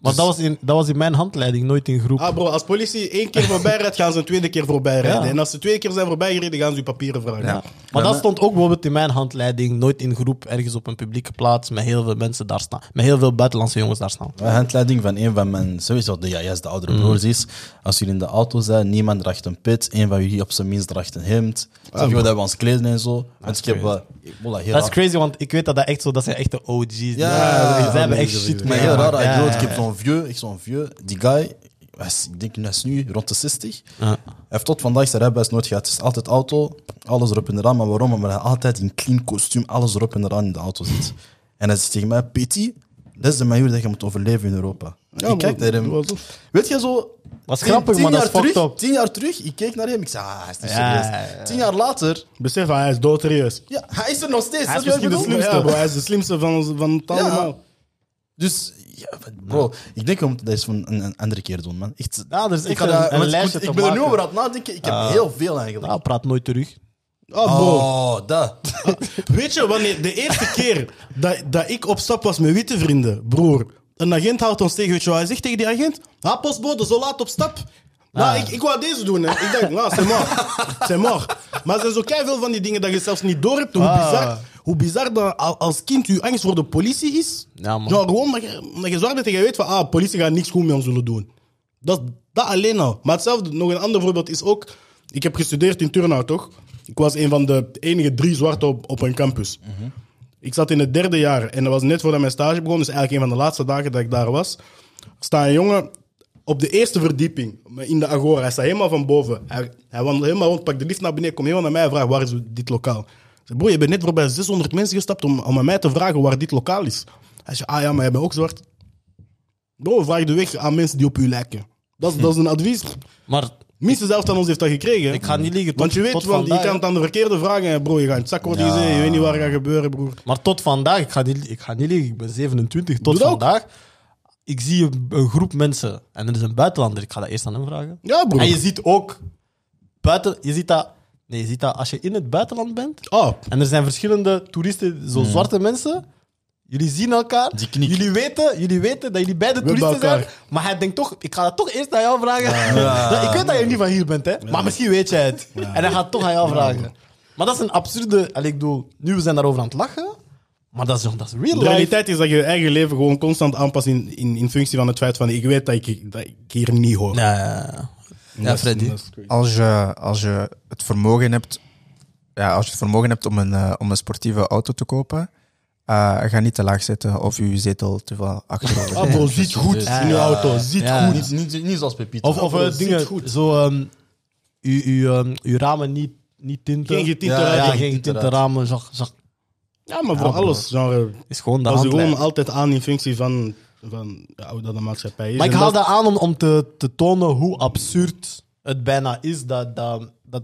Maar dat, was in, dat was in mijn handleiding, nooit in groep. Ah bro, als politie één keer voorbij rijdt, gaan ze een tweede keer voorbij rijden. Ja. En als ze twee keer zijn voorbij gereden, gaan ze je papieren vragen. Ja. Maar dat stond ook bijvoorbeeld in mijn handleiding, nooit in groep, ergens op een publieke plaats, met heel veel mensen daar staan. Met heel veel buitenlandse jongens daar staan. De handleiding van een van mijn, sowieso de JS, de oudere broers is, als jullie in de auto zijn, niemand draagt een pit, een van jullie op zijn minst draagt een hemd. Snap je wat we ons kleden en zo? Want ik heb wel, ik- voilà, heel Dat is crazy, want ik weet dat dat echt zo, dat zijn echte OG's. Ja, ze hebben echt shit Maar mee. heel raar, Ja, ik, heb zo'n vieux, ik zo'n vieux, die guy, ik denk hij is nu rond de 60. Ja. Hij heeft tot vandaag zijn rijbewijs nooit gehad. Het is altijd auto, alles erop en eraan. Maar waarom? Omdat hij altijd in clean kostuum, alles erop en eraan in de auto zit. En hij zegt tegen mij, Petit, dat is de manier dat je moet overleven in Europa. Ja, ik kijk naar hem. Weet je zo... Was tien- grappig, maar dat is terug, up. Tien jaar terug, ik keek naar hem. Ik zei, ah, hij is niet Ja, serieus. ja, ja. Tien jaar later, Besef, hij is doodserieus. ja, hij is er nog steeds. Hij is misschien de slimste, Ja. bro. Hij is de slimste van, ons- van het Ja. allemaal. Dus, ja, bro, ik denk we moeten dat eens van een, een andere keer doen, man. Echt, Ja, er is ik, echt ga een- ik lijstje te ik ben er nu maken. over aan het nadenken. Ik heb heel veel eigenlijk. Ja, praat nooit terug. Oh, bro. Oh, dat. Weet je, wanneer de eerste keer dat, dat ik op stap was met witte vrienden, broer, een agent houdt ons tegen, weet je wat hij zegt tegen die agent? Ah, postbode, zo laat op stap. Nou, ik, ik wou deze doen, hè. Ik dacht, nou, c'est mort. C'est mort. Maar er zijn zo veel van die dingen dat je zelfs niet door hebt. Hoe Ah. bizar, hoe bizar dat al- als kind je angst voor de politie is. Ja, man. Gewoon omdat je, omdat je zwart bent en je weet van, ah, politie gaat niks goed met ons willen doen. Dat, dat alleen al. Maar hetzelfde, nog een ander voorbeeld is ook... Ik heb gestudeerd in Turnhout, toch? Ik was een van de enige drie zwarte op, op een campus. Ik zat in het derde jaar en dat was net voordat mijn stage begon. Dus eigenlijk een van de laatste dagen dat ik daar was. Er staat een jongen op de eerste verdieping, in de Agora. Hij staat helemaal van boven. Hij, hij wandelt helemaal rond, pakt de lift naar beneden, komt helemaal naar mij en vraagt, waar is dit lokaal? Bro, je bent net voorbij 600 mensen gestapt om, om aan mij te vragen waar dit lokaal is. Hij zegt, ah ja, maar jij bent ook zwart. Bro, vraag de weg aan mensen die op u lijken. Dat is, dat is een advies. Maar Minstens zelf aan ons heeft dat gekregen. ik ga niet liegen. Tot, Want je weet, want je vandaag, kan het aan de verkeerde vragen. en Bro, je gaat in het zak worden gezet, je weet niet wat er gaat gebeuren, broer. Maar tot vandaag, ik ga niet, ik ga niet liegen, ik ben 27. Tot dat ook. vandaag, ik zie een, een groep mensen en er is een buitenlander. Ik ga dat eerst aan hem vragen. Ja, broer. En je ziet ook buiten, je ziet dat, nee, je ziet dat als je in het buitenland bent Oh, en er zijn verschillende toeristen, zo zwarte mensen. Jullie zien elkaar. Die. Jullie weten, jullie weten dat jullie beide We toeristen zijn. Maar hij denkt toch, ik ga dat toch eerst aan jou vragen. Ja, ik weet dat je niet van hier bent, hè? maar misschien weet jij het. En hij gaat toch aan jou vragen. Maar dat is een absurde. allee, Ik bedoel, nu we zijn daarover aan het lachen. Maar dat is, dat is real de realiteit is dat je je eigen leven gewoon constant aanpast in, in, in functie van het feit van ik weet dat ik, dat ik hier niet hoor. Ja, ja, ja. Freddy. Als je, als je het vermogen hebt, ja, als je het vermogen hebt om een, eh, om een sportieve auto te kopen, eh, ga niet te laag zitten of je zetel te veel achterover. Ah, bro, ziet goed in je auto. Ziet goed. Niet, niet, niet zoals Pepito. Of, of eh, dingen, goed. zo, ehm uw, uw, ehm, uw ramen niet, niet tinten. Geen getinte ja, Geen getinte ramen. Zag, zag, Ja, maar voor Ja, alles. Genre, is gewoon de dat is handlijn. gewoon altijd aan in functie van, van ja, hoe dat de maatschappij is. Maar ik haal dat- aan om, om te, te tonen hoe absurd het bijna is. Dat, dat, dat,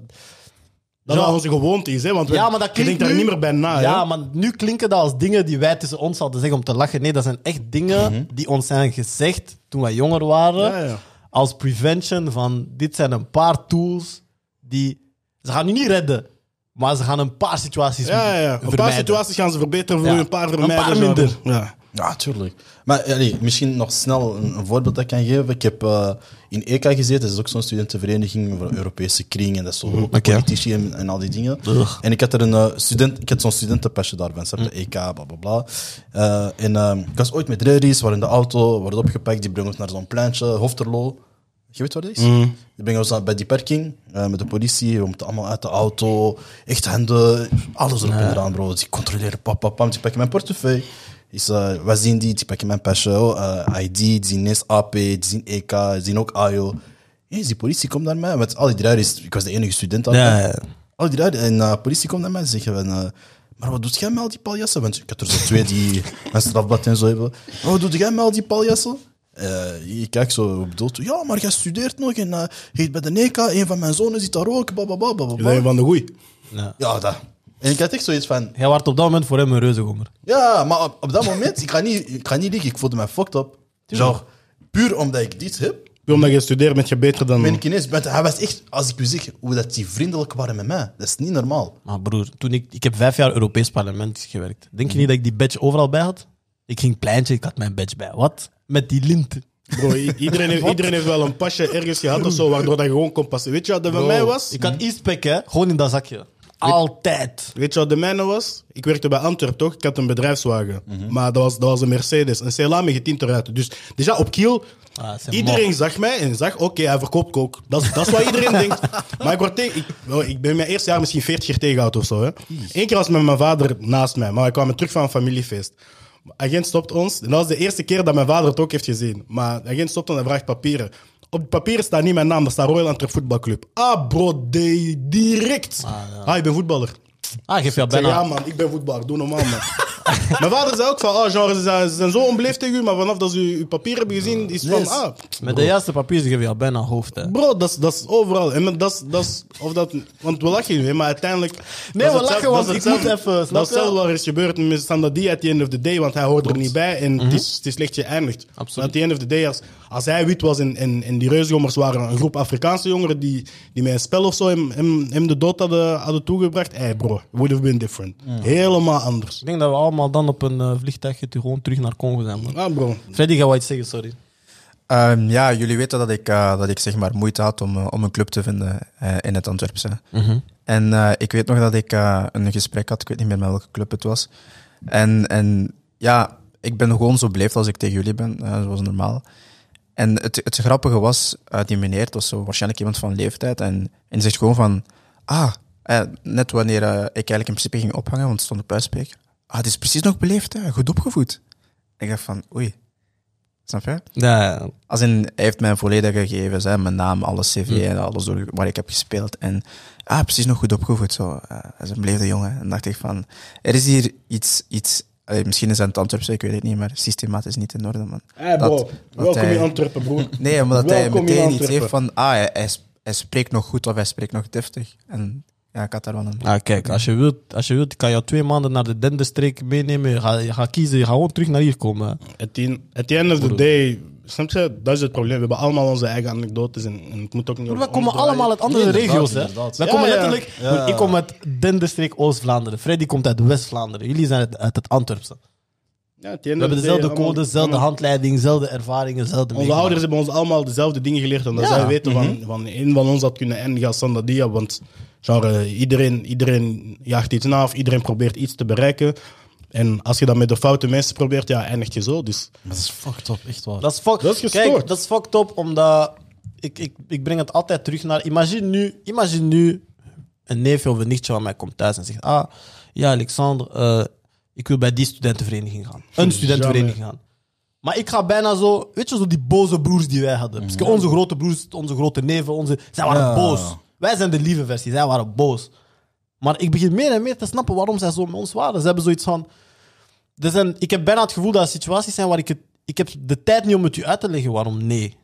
dat onze gewoonte is, hè? Want we, ja, maar dat je klinkt denkt daar nu- niet meer bij na. Ja, hè? maar nu klinken dat als dingen die wij tussen ons hadden zeggen om te lachen. Nee, dat zijn echt dingen die ons zijn gezegd toen wij jonger waren. Ja, ja. Als prevention van dit zijn een paar tools die... Ze gaan nu niet redden, maar ze gaan een paar situaties Ja, ja, ja. Een paar situaties gaan ze verbeteren voor een paar Een vermijden. paar genre. minder. Ja. Ja, tuurlijk. Maar allee, misschien nog snel een, een voorbeeld dat ik kan geven. Ik heb eh, in EK gezeten, dat is ook zo'n studentenvereniging voor Europese kring en dat is zo ook Oké. politici en, en al die dingen. Ugh. En ik had er een eh, student, ik had zo'n studentenpasje daarvan, snap je? EK, bla bla bla. Eh, en eh, ik was ooit met Redis, waren in de auto, worden opgepakt, die brengen ons naar zo'n pleintje, Hofterlo. Je weet wat dat is? Die brengen ons bij die parking eh, met de politie. We moeten allemaal uit de auto. Echt handen, alles erop en eraan, bro. Die controleren, pap, pap, pam. Die pakken mijn portefeuille. Is, wat zien die? Die pakken mijn pasje, oh, eh, ID, die zien NES AP, die zien EK, die zien ook AIO. Eens die politie komt naar mij, met al die draaien, ik was de enige student aan Ja, ja. al die en de politie komt naar mij en zeggen van, eh, maar wat doet jij met al die paljassen? Want ik had er zo twee die een strafblad en zo hebben. Maar wat doet jij met al die paljassen? Eh, ik kijk zo, u? Ja, maar jij studeert nog en zit bij de NECA, een van mijn zonen zit daar ook, bababa, Je bent bababa. van de goeie. Ja. Ja, dat. En ik had echt zoiets van, Jij was op dat moment voor hem een reuzegommer. ja, maar op, op dat moment, ik ga niet, ik ga niet liegen, ik voelde me fucked up. Genre, puur omdat ik dit heb, Puur omdat je studeert, ben je beter dan... ben ik ineens, want hij was echt, als ik u zeg, hoe dat die vriendelijk waren met mij, dat is niet normaal. Maar broer, toen ik, ik heb vijf jaar Europees parlement gewerkt. Denk je niet dat ik die badge overal bij had? Ik ging pleintje, ik had mijn badge bij. Wat? Met die lint. Bro, i- iedereen, heeft, iedereen heeft wel een pasje ergens gehad of zo, waardoor dat gewoon kon passen. Weet je wat dat bij mij was? Ik had e-spec, hè? Gewoon in dat zakje. Altijd. Weet je wat de mijne was? Ik werkte bij Antwerp, toch? Ik had een bedrijfswagen. Maar dat was, dat was een Mercedes. Een Celame getint eruit. Dus déjà op Kiel, Ah, iedereen zag mij en zag, oké, hij verkoopt kook. Dat is, dat is wat iedereen denkt. Maar ik, word tegen, ik, ik ben mijn eerste jaar misschien 40 keer tegengehouden of zo. Hè. Eén keer was met mijn vader naast mij, maar ik kwam terug van een familiefeest. Agent stopt ons. En dat was de eerste keer dat mijn vader het ook heeft gezien. Maar agent stopt ons en vraagt papieren. Op de papieren staat niet mijn naam, daar staat Royal Antwerp Voetbalclub. Ah, bro, de, direct. Ah, ik ben voetballer. Ah, geef je zeg, bijna... ja man, ik ben voetballer, doe normaal man. Mijn vader zei ook van, ah, genre, ze zijn, zo onbeleefd tegen u, maar vanaf dat ze uw, papier hebben gezien, is van, Yes. ah, Met de juiste papieren geef je al bijna hoofd, hè? bro, dat is- dat is overal. En dat is, dat is, of dat, want we lachen nu, hè, maar uiteindelijk... Nee, we lachen, want ik moet even, snap Dat is hetzelfde wat er is gebeurd met at the end of the day, want hij hoort er niet bij en het, is, het is slecht geëindigd. Mhm. Absoluut. Maar At the end of the day, als, als hij wit was en, en, en die reusjommers waren een groep Afrikaanse jongeren die, die met een spel of zo hem, hem, hem de dood hadden, hadden toegebracht, hey bro, would have been different. Helemaal anders. Ik denk dat we allemaal dan op een eh, vliegtuigje gewoon terug naar Congo zijn, man. Ah bro, Freddy, ga wat iets zeggen, sorry. Ehm, ja, jullie weten dat ik, eh, dat ik zeg maar moeite had om, eh, om een club te vinden eh, in het Antwerpse. En eh, ik weet nog dat ik eh, een gesprek had, ik weet niet meer met welke club het was. En, en ja, ik ben gewoon zo beleefd als ik tegen jullie ben, zoals normaal. En het, het grappige was, die meneer, het was zo waarschijnlijk iemand van leeftijd, en, en die zegt gewoon van, ah, eh, net wanneer ik eigenlijk in principe ging ophangen, want het stond op uitspreker, ah, het is precies nog beleefd, hè, goed opgevoed. Ik dacht van, oei, Snap je? Ja, Als in, hij heeft mijn volledige gegevens, hè, mijn naam, alles cv en alles door waar ik heb gespeeld. En ah, precies nog goed opgevoed. Zo. Uh, hij is een beleefde jongen. En dacht ik van, er is hier iets, iets eh, misschien is het het Antwerpse, ik weet het niet, maar systematisch niet in orde, man. Hey bro, Dat- welkom hij- in Antwerpen, broer. Nee, omdat hij Welkom meteen iets Antwerpen. heeft van, ah, hij, hij spreekt nog goed of hij spreekt nog deftig. En ja, ik had daar wel een... Ah, kijk, als je wilt, als je wilt, kan jou twee maanden naar de Denderstreek meenemen. Je gaat, je gaat kiezen, je gaat gewoon terug naar hier komen. hè. At the, at the end of the day, snap je, dat is het probleem. We hebben allemaal onze eigen anekdotes en, en het moet ook niet Maar wij komen allemaal uit andere Nee, regio's. Hè. Ja, komen ja. letterlijk. Ja. Ik kom uit Denderstreek Oost-Vlaanderen. Freddy komt uit West-Vlaanderen. Jullie zijn uit, uit het Antwerpse. Ja, We hebben dezelfde allemaal- code, dezelfde allemaal- handleiding, dezelfde ervaringen, dezelfde Onze ouders hebben ons allemaal dezelfde dingen geleerd. Omdat Ja. zij weten van, van een van ons had kunnen eindigen als Sandadia. Want genre, iedereen, iedereen jaagt iets na of iedereen probeert iets te bereiken. En als je dat met de foute mensen probeert, ja, eindigt je zo. Dus Dat is fucked up, echt waar. Dat is, fuck, Dat is Kijk, dat is fucked up, omdat ik, ik, ik breng het altijd terug naar... Imagine nu, imagine nu een neefje of een nichtje van mij komt thuis en zegt... Ah, ja, Alexander, eh, ik wil bij die studentenvereniging gaan. Een studentenvereniging gaan. Maar ik ga bijna zo... Weet je, zo die boze broers die wij hadden. Dus onze grote broers, onze grote neven, onze... Zij waren Ja. boos. Wij zijn de lieve versie, zij waren boos. Maar ik begin meer en meer te snappen waarom zij zo met ons waren. Ze hebben zoiets van... Er zijn, ik heb bijna het gevoel dat er situaties zijn waar ik het... Ik heb de tijd niet om het u uit te leggen waarom nee.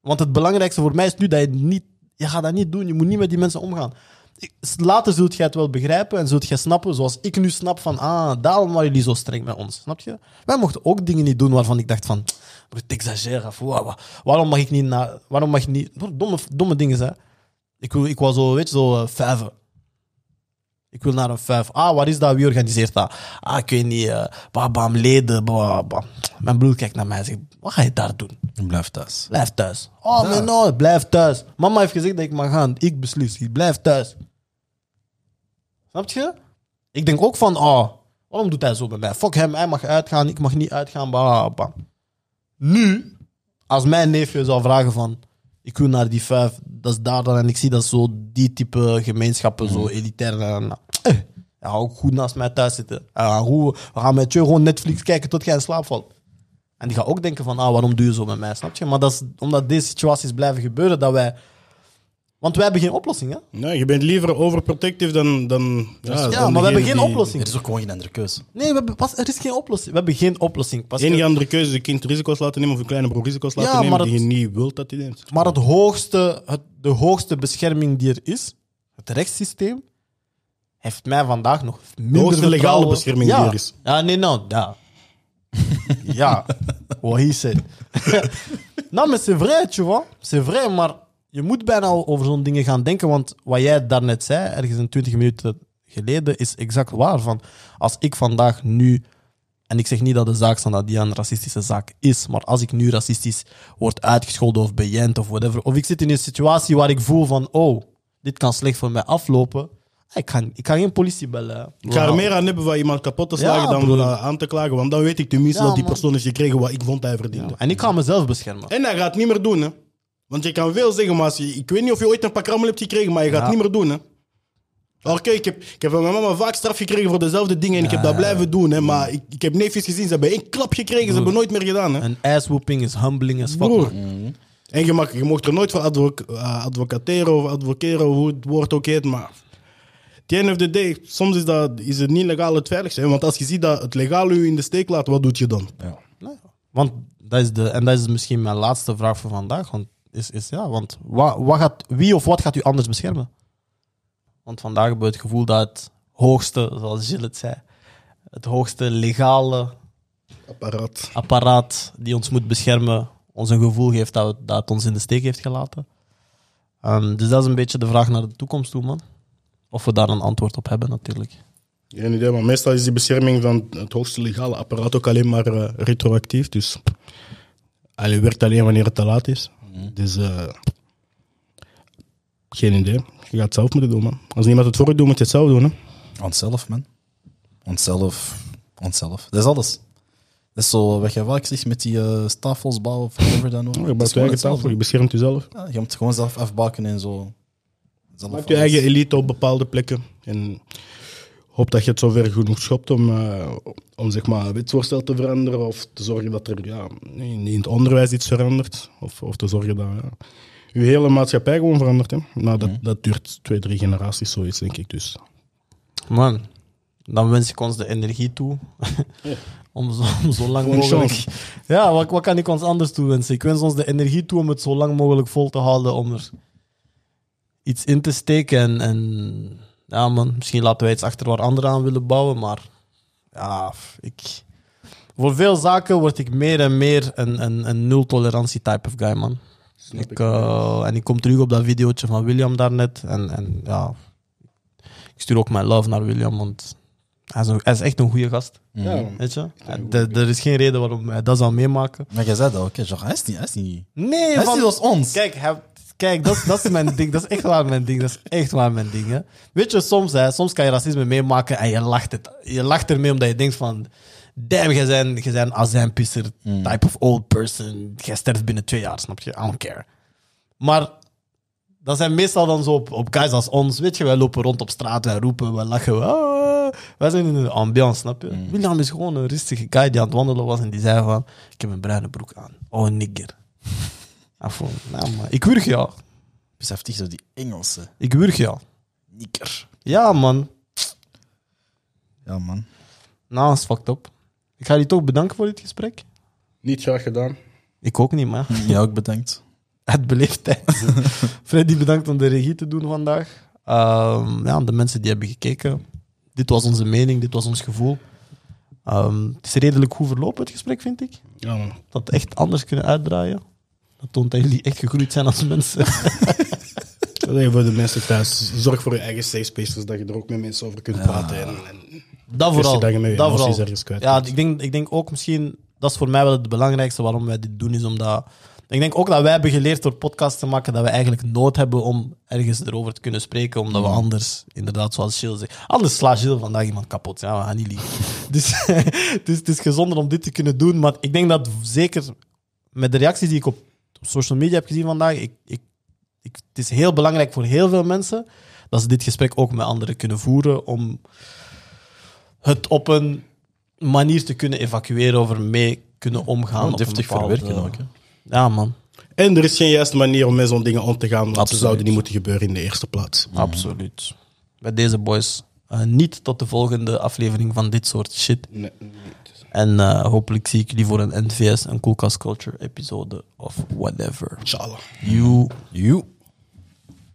Want het belangrijkste voor mij is nu dat je niet... Je gaat dat niet doen. Je moet niet met die mensen omgaan. Ik- Later zult jij het wel begrijpen en zult jij snappen, zoals ik nu snap van... Ah, daarom waren jullie zo streng met ons. Snap je? Wij mochten ook dingen niet doen waarvan ik dacht van... Of, wa- wa- waarom mag ik niet... naar waarom mag ik niet... Domme, domme dingen, hè. Ik, wil, ik was zo, weet je, zo uh, vijven. Ik wil naar een vijf. Ah, wat is dat? Wie organiseert dat? Ah, ik weet niet. eh bam, bam, leden. Bam, bam. Mijn broer kijkt naar mij en zegt: Wat ga je daar doen? En blijf thuis. Blijf thuis. Oh, maar no, blijf thuis. Mama heeft gezegd dat ik mag gaan. Ik beslis. Ik blijf thuis. Snap je? Ik denk ook van: Oh, waarom doet hij zo bij mij? Fuck hem, hij mag uitgaan, ik mag niet uitgaan. Bam, bam. Nu, als mijn neefje zou vragen van... Ik wil naar die vijf, dat is daar dan. En ik zie dat zo die type gemeenschappen, zo elitair. En, eh, hij gaat ook goed naast mij thuis zitten. Goed- we gaan met je gewoon Netflix kijken tot jij in slaap valt. En die gaat ook denken van, ah, waarom doe je zo met mij, snap je? Maar dat is omdat deze situaties blijven gebeuren, dat wij... Want wij hebben geen oplossing, hè? nee, je bent liever overprotective dan... dan ja, Ja, dan maar we hebben geen die- oplossing. Er is ook gewoon geen andere keuze. Nee, we hebben, pas, er is geen oplossing. We hebben geen oplossing. Pas, De enige andere keuze is je kind risico's laten nemen of een kleine broer risico's laten nemen die je niet wilt dat hij neemt. Maar het hoogste, het, de hoogste bescherming die er is, het rechtssysteem, heeft mij vandaag nog minder hoogste legale bescherming ja. die er is. Ja, nee, nou, ja. ja, what he said. nou, maar c'est vrai, tu vois. C'est vrai, maar je moet bijna al over zo'n dingen gaan denken, want wat jij daarnet zei, ergens een 20 minuten geleden, is exact waar. Van, als ik vandaag nu en ik zeg niet dat de zaak Sanadia een racistische zaak is, maar als ik nu racistisch word uitgescholden of bejend of whatever, of ik zit in een situatie waar ik voel van, oh, dit kan slecht voor mij aflopen, ik ga, ik ga geen politie bellen. Ik ga er meer aan hebben van iemand kapot te slagen Ja, dan broer. aan te klagen. Want dan weet ik tenminste Ja, dat die persoon heeft gekregen wat ik vond hij verdiende. En ik ga mezelf beschermen. En hij gaat het niet meer doen, hè. Want je kan veel zeggen, maar als je, ik weet niet of je ooit een pak rammel hebt gekregen, maar je gaat het niet meer doen, hè. Oké, ik, heb, ik heb van mijn mama vaak straf gekregen voor dezelfde dingen en ik heb dat blijven doen, hè. Maar ik, ik heb neefjes gezien, ze hebben één klap gekregen, ze hebben nooit meer gedaan, hè. Een asswhooping is humbling as fuck. Broer. man. En je, mag, je mocht er nooit voor eh, advocateren of advoceren, hoe het woord ook heet, maar... At the end of the day, soms is, dat, is het niet legaal het veiligste. hè. Want als je ziet dat het legaal u in de steek laat, wat doet je dan? Ja. Want dat is de, en dat is misschien mijn laatste vraag voor vandaag. Want, is, is, ja, want wat, wat gaat, wie of wat gaat u anders beschermen? Want vandaag hebben we het gevoel dat het hoogste, zoals Gilles het zei, het hoogste legale Apparaat. apparaat die ons moet beschermen, ons een gevoel geeft dat, het- dat het ons in de steek heeft gelaten. Ehm, dus dat is een beetje de vraag naar de toekomst toe, man. Of we daar een antwoord op hebben, natuurlijk. Geen idee, maar meestal is die bescherming van het hoogste legale apparaat ook alleen maar eh, retroactief. Dus hij werkt alleen wanneer het te laat is. Dus eh, geen idee. Je gaat het zelf moeten doen, man. Als niemand het voor je doet, moet je het zelf doen. Hè? Onszelf, man. Onszelf. Onszelf. Dat is alles. Dat is zo, wat je vaak zegt met die eh stafels bouwen of whatever dan ook. Je bouwt je eigen tafel, je beschermt jezelf. Ja, je moet gewoon zelf afbaken en zo. Zelf Maak je eigen elite op bepaalde plekken. En hoop dat je het zover genoeg schopt om, eh, om zeg maar, het wetsvoorstel te veranderen of te zorgen dat er ja, in in het onderwijs iets verandert. Of, of te zorgen dat ja, je hele maatschappij gewoon verandert. Hè. Maar dat, dat duurt twee, drie generaties, zoiets denk ik dus. Man, dan wens ik ons de energie toe. om, zo, om zo lang mogelijk. Ja, wat, wat kan ik ons anders toewensen? Ik wens ons de energie toe om het zo lang mogelijk vol te houden. Om er iets in te steken. En, en ja, man, misschien laten wij iets achter waar anderen aan willen bouwen. Maar ja, ik. Voor veel zaken word ik meer en meer een, een, een nul-tolerantie type of guy, man. Ik, eh, en ik kom terug op dat videootje van William daarnet. En, en ja, ik stuur ook mijn love naar William, want hij is, een- hij is echt een goede gast. Ja. Weet je? Er is geen reden waarom hij dat zou meemaken. Maar jij zei dat? Genre, hij is niet, hij is niet... Nee, Hij is van- niet als ons. Kijk, hij- kijk dat, is- dat is mijn ding. Dat is echt waar mijn ding. Dat is echt waar mijn ding. Hè. Weet je, soms, hè, soms kan je racisme meemaken en je lacht, het, je lacht ermee omdat je denkt van... Damn, jij bent, jij bent een azijnpisser type of old person. Jij sterft binnen twee jaar, snap je? I don't care. Maar dat zijn meestal dan zo op, op guys als ons. Weet je, wij lopen rond op straat, wij roepen, wij lachen. we, ah, wij zijn in een ambiance, snap je? William is gewoon een rustige guy die aan het wandelen was en die zei van... Ik heb een bruine broek aan. Oh, nigger. Van, nou man, ik wurg jou. Besef dich zo die Engelse Ik wurg jou. nikker. Ja, man. Ja, man. Nou, dat is fucked up. Ik ga je toch bedanken voor dit gesprek. Niet graag gedaan. Ik ook niet, man. Jij ook bedankt. Het beleefdheid. Freddy, bedankt om de regie te doen vandaag. Ehm, ja, de mensen die hebben gekeken. Dit was onze mening, dit was ons gevoel. Ehm, het is redelijk goed verlopen, het gesprek, vind ik. Ja, man. Dat echt anders kunnen uitdraaien. Dat toont dat jullie echt gegroeid zijn als mensen. Dat is voor de mensen thuis. Zorg voor je eigen safe space, zodat je er ook met mensen over kunt praten. En, en Dat vooral. dat je met je dat emoties vooral. ergens kwijt Ja, ik denk, ik denk ook misschien, dat is voor mij wel het belangrijkste waarom wij dit doen, is omdat. Ik denk ook dat wij hebben geleerd door podcasts te maken dat we eigenlijk nood hebben om ergens erover te kunnen spreken, omdat we anders, inderdaad, zoals Gilles zegt, anders slaat Gilles vandaag iemand kapot. Ja, we gaan niet liegen. Dus dus het is gezonder om dit te kunnen doen, maar ik denk dat zeker met de reacties die ik op, op social media heb gezien vandaag, ik, ik, ik, het is heel belangrijk voor heel veel mensen dat ze dit gesprek ook met anderen kunnen voeren om het op een manier te kunnen evacueren of ermee kunnen omgaan. Een deftig bepaalde- verwerken ook, hè. Ja, man. En er is geen juiste manier om met zo'n dingen om te gaan, want ze Absoluut. zouden niet moeten gebeuren in de eerste plaats. Absoluut. Bij deze boys. eh, niet tot de volgende aflevering van dit soort shit. Nee, En eh, hopelijk zie ik jullie voor een NVS, een Koelkast Culture episode of whatever. Inshallah. You You.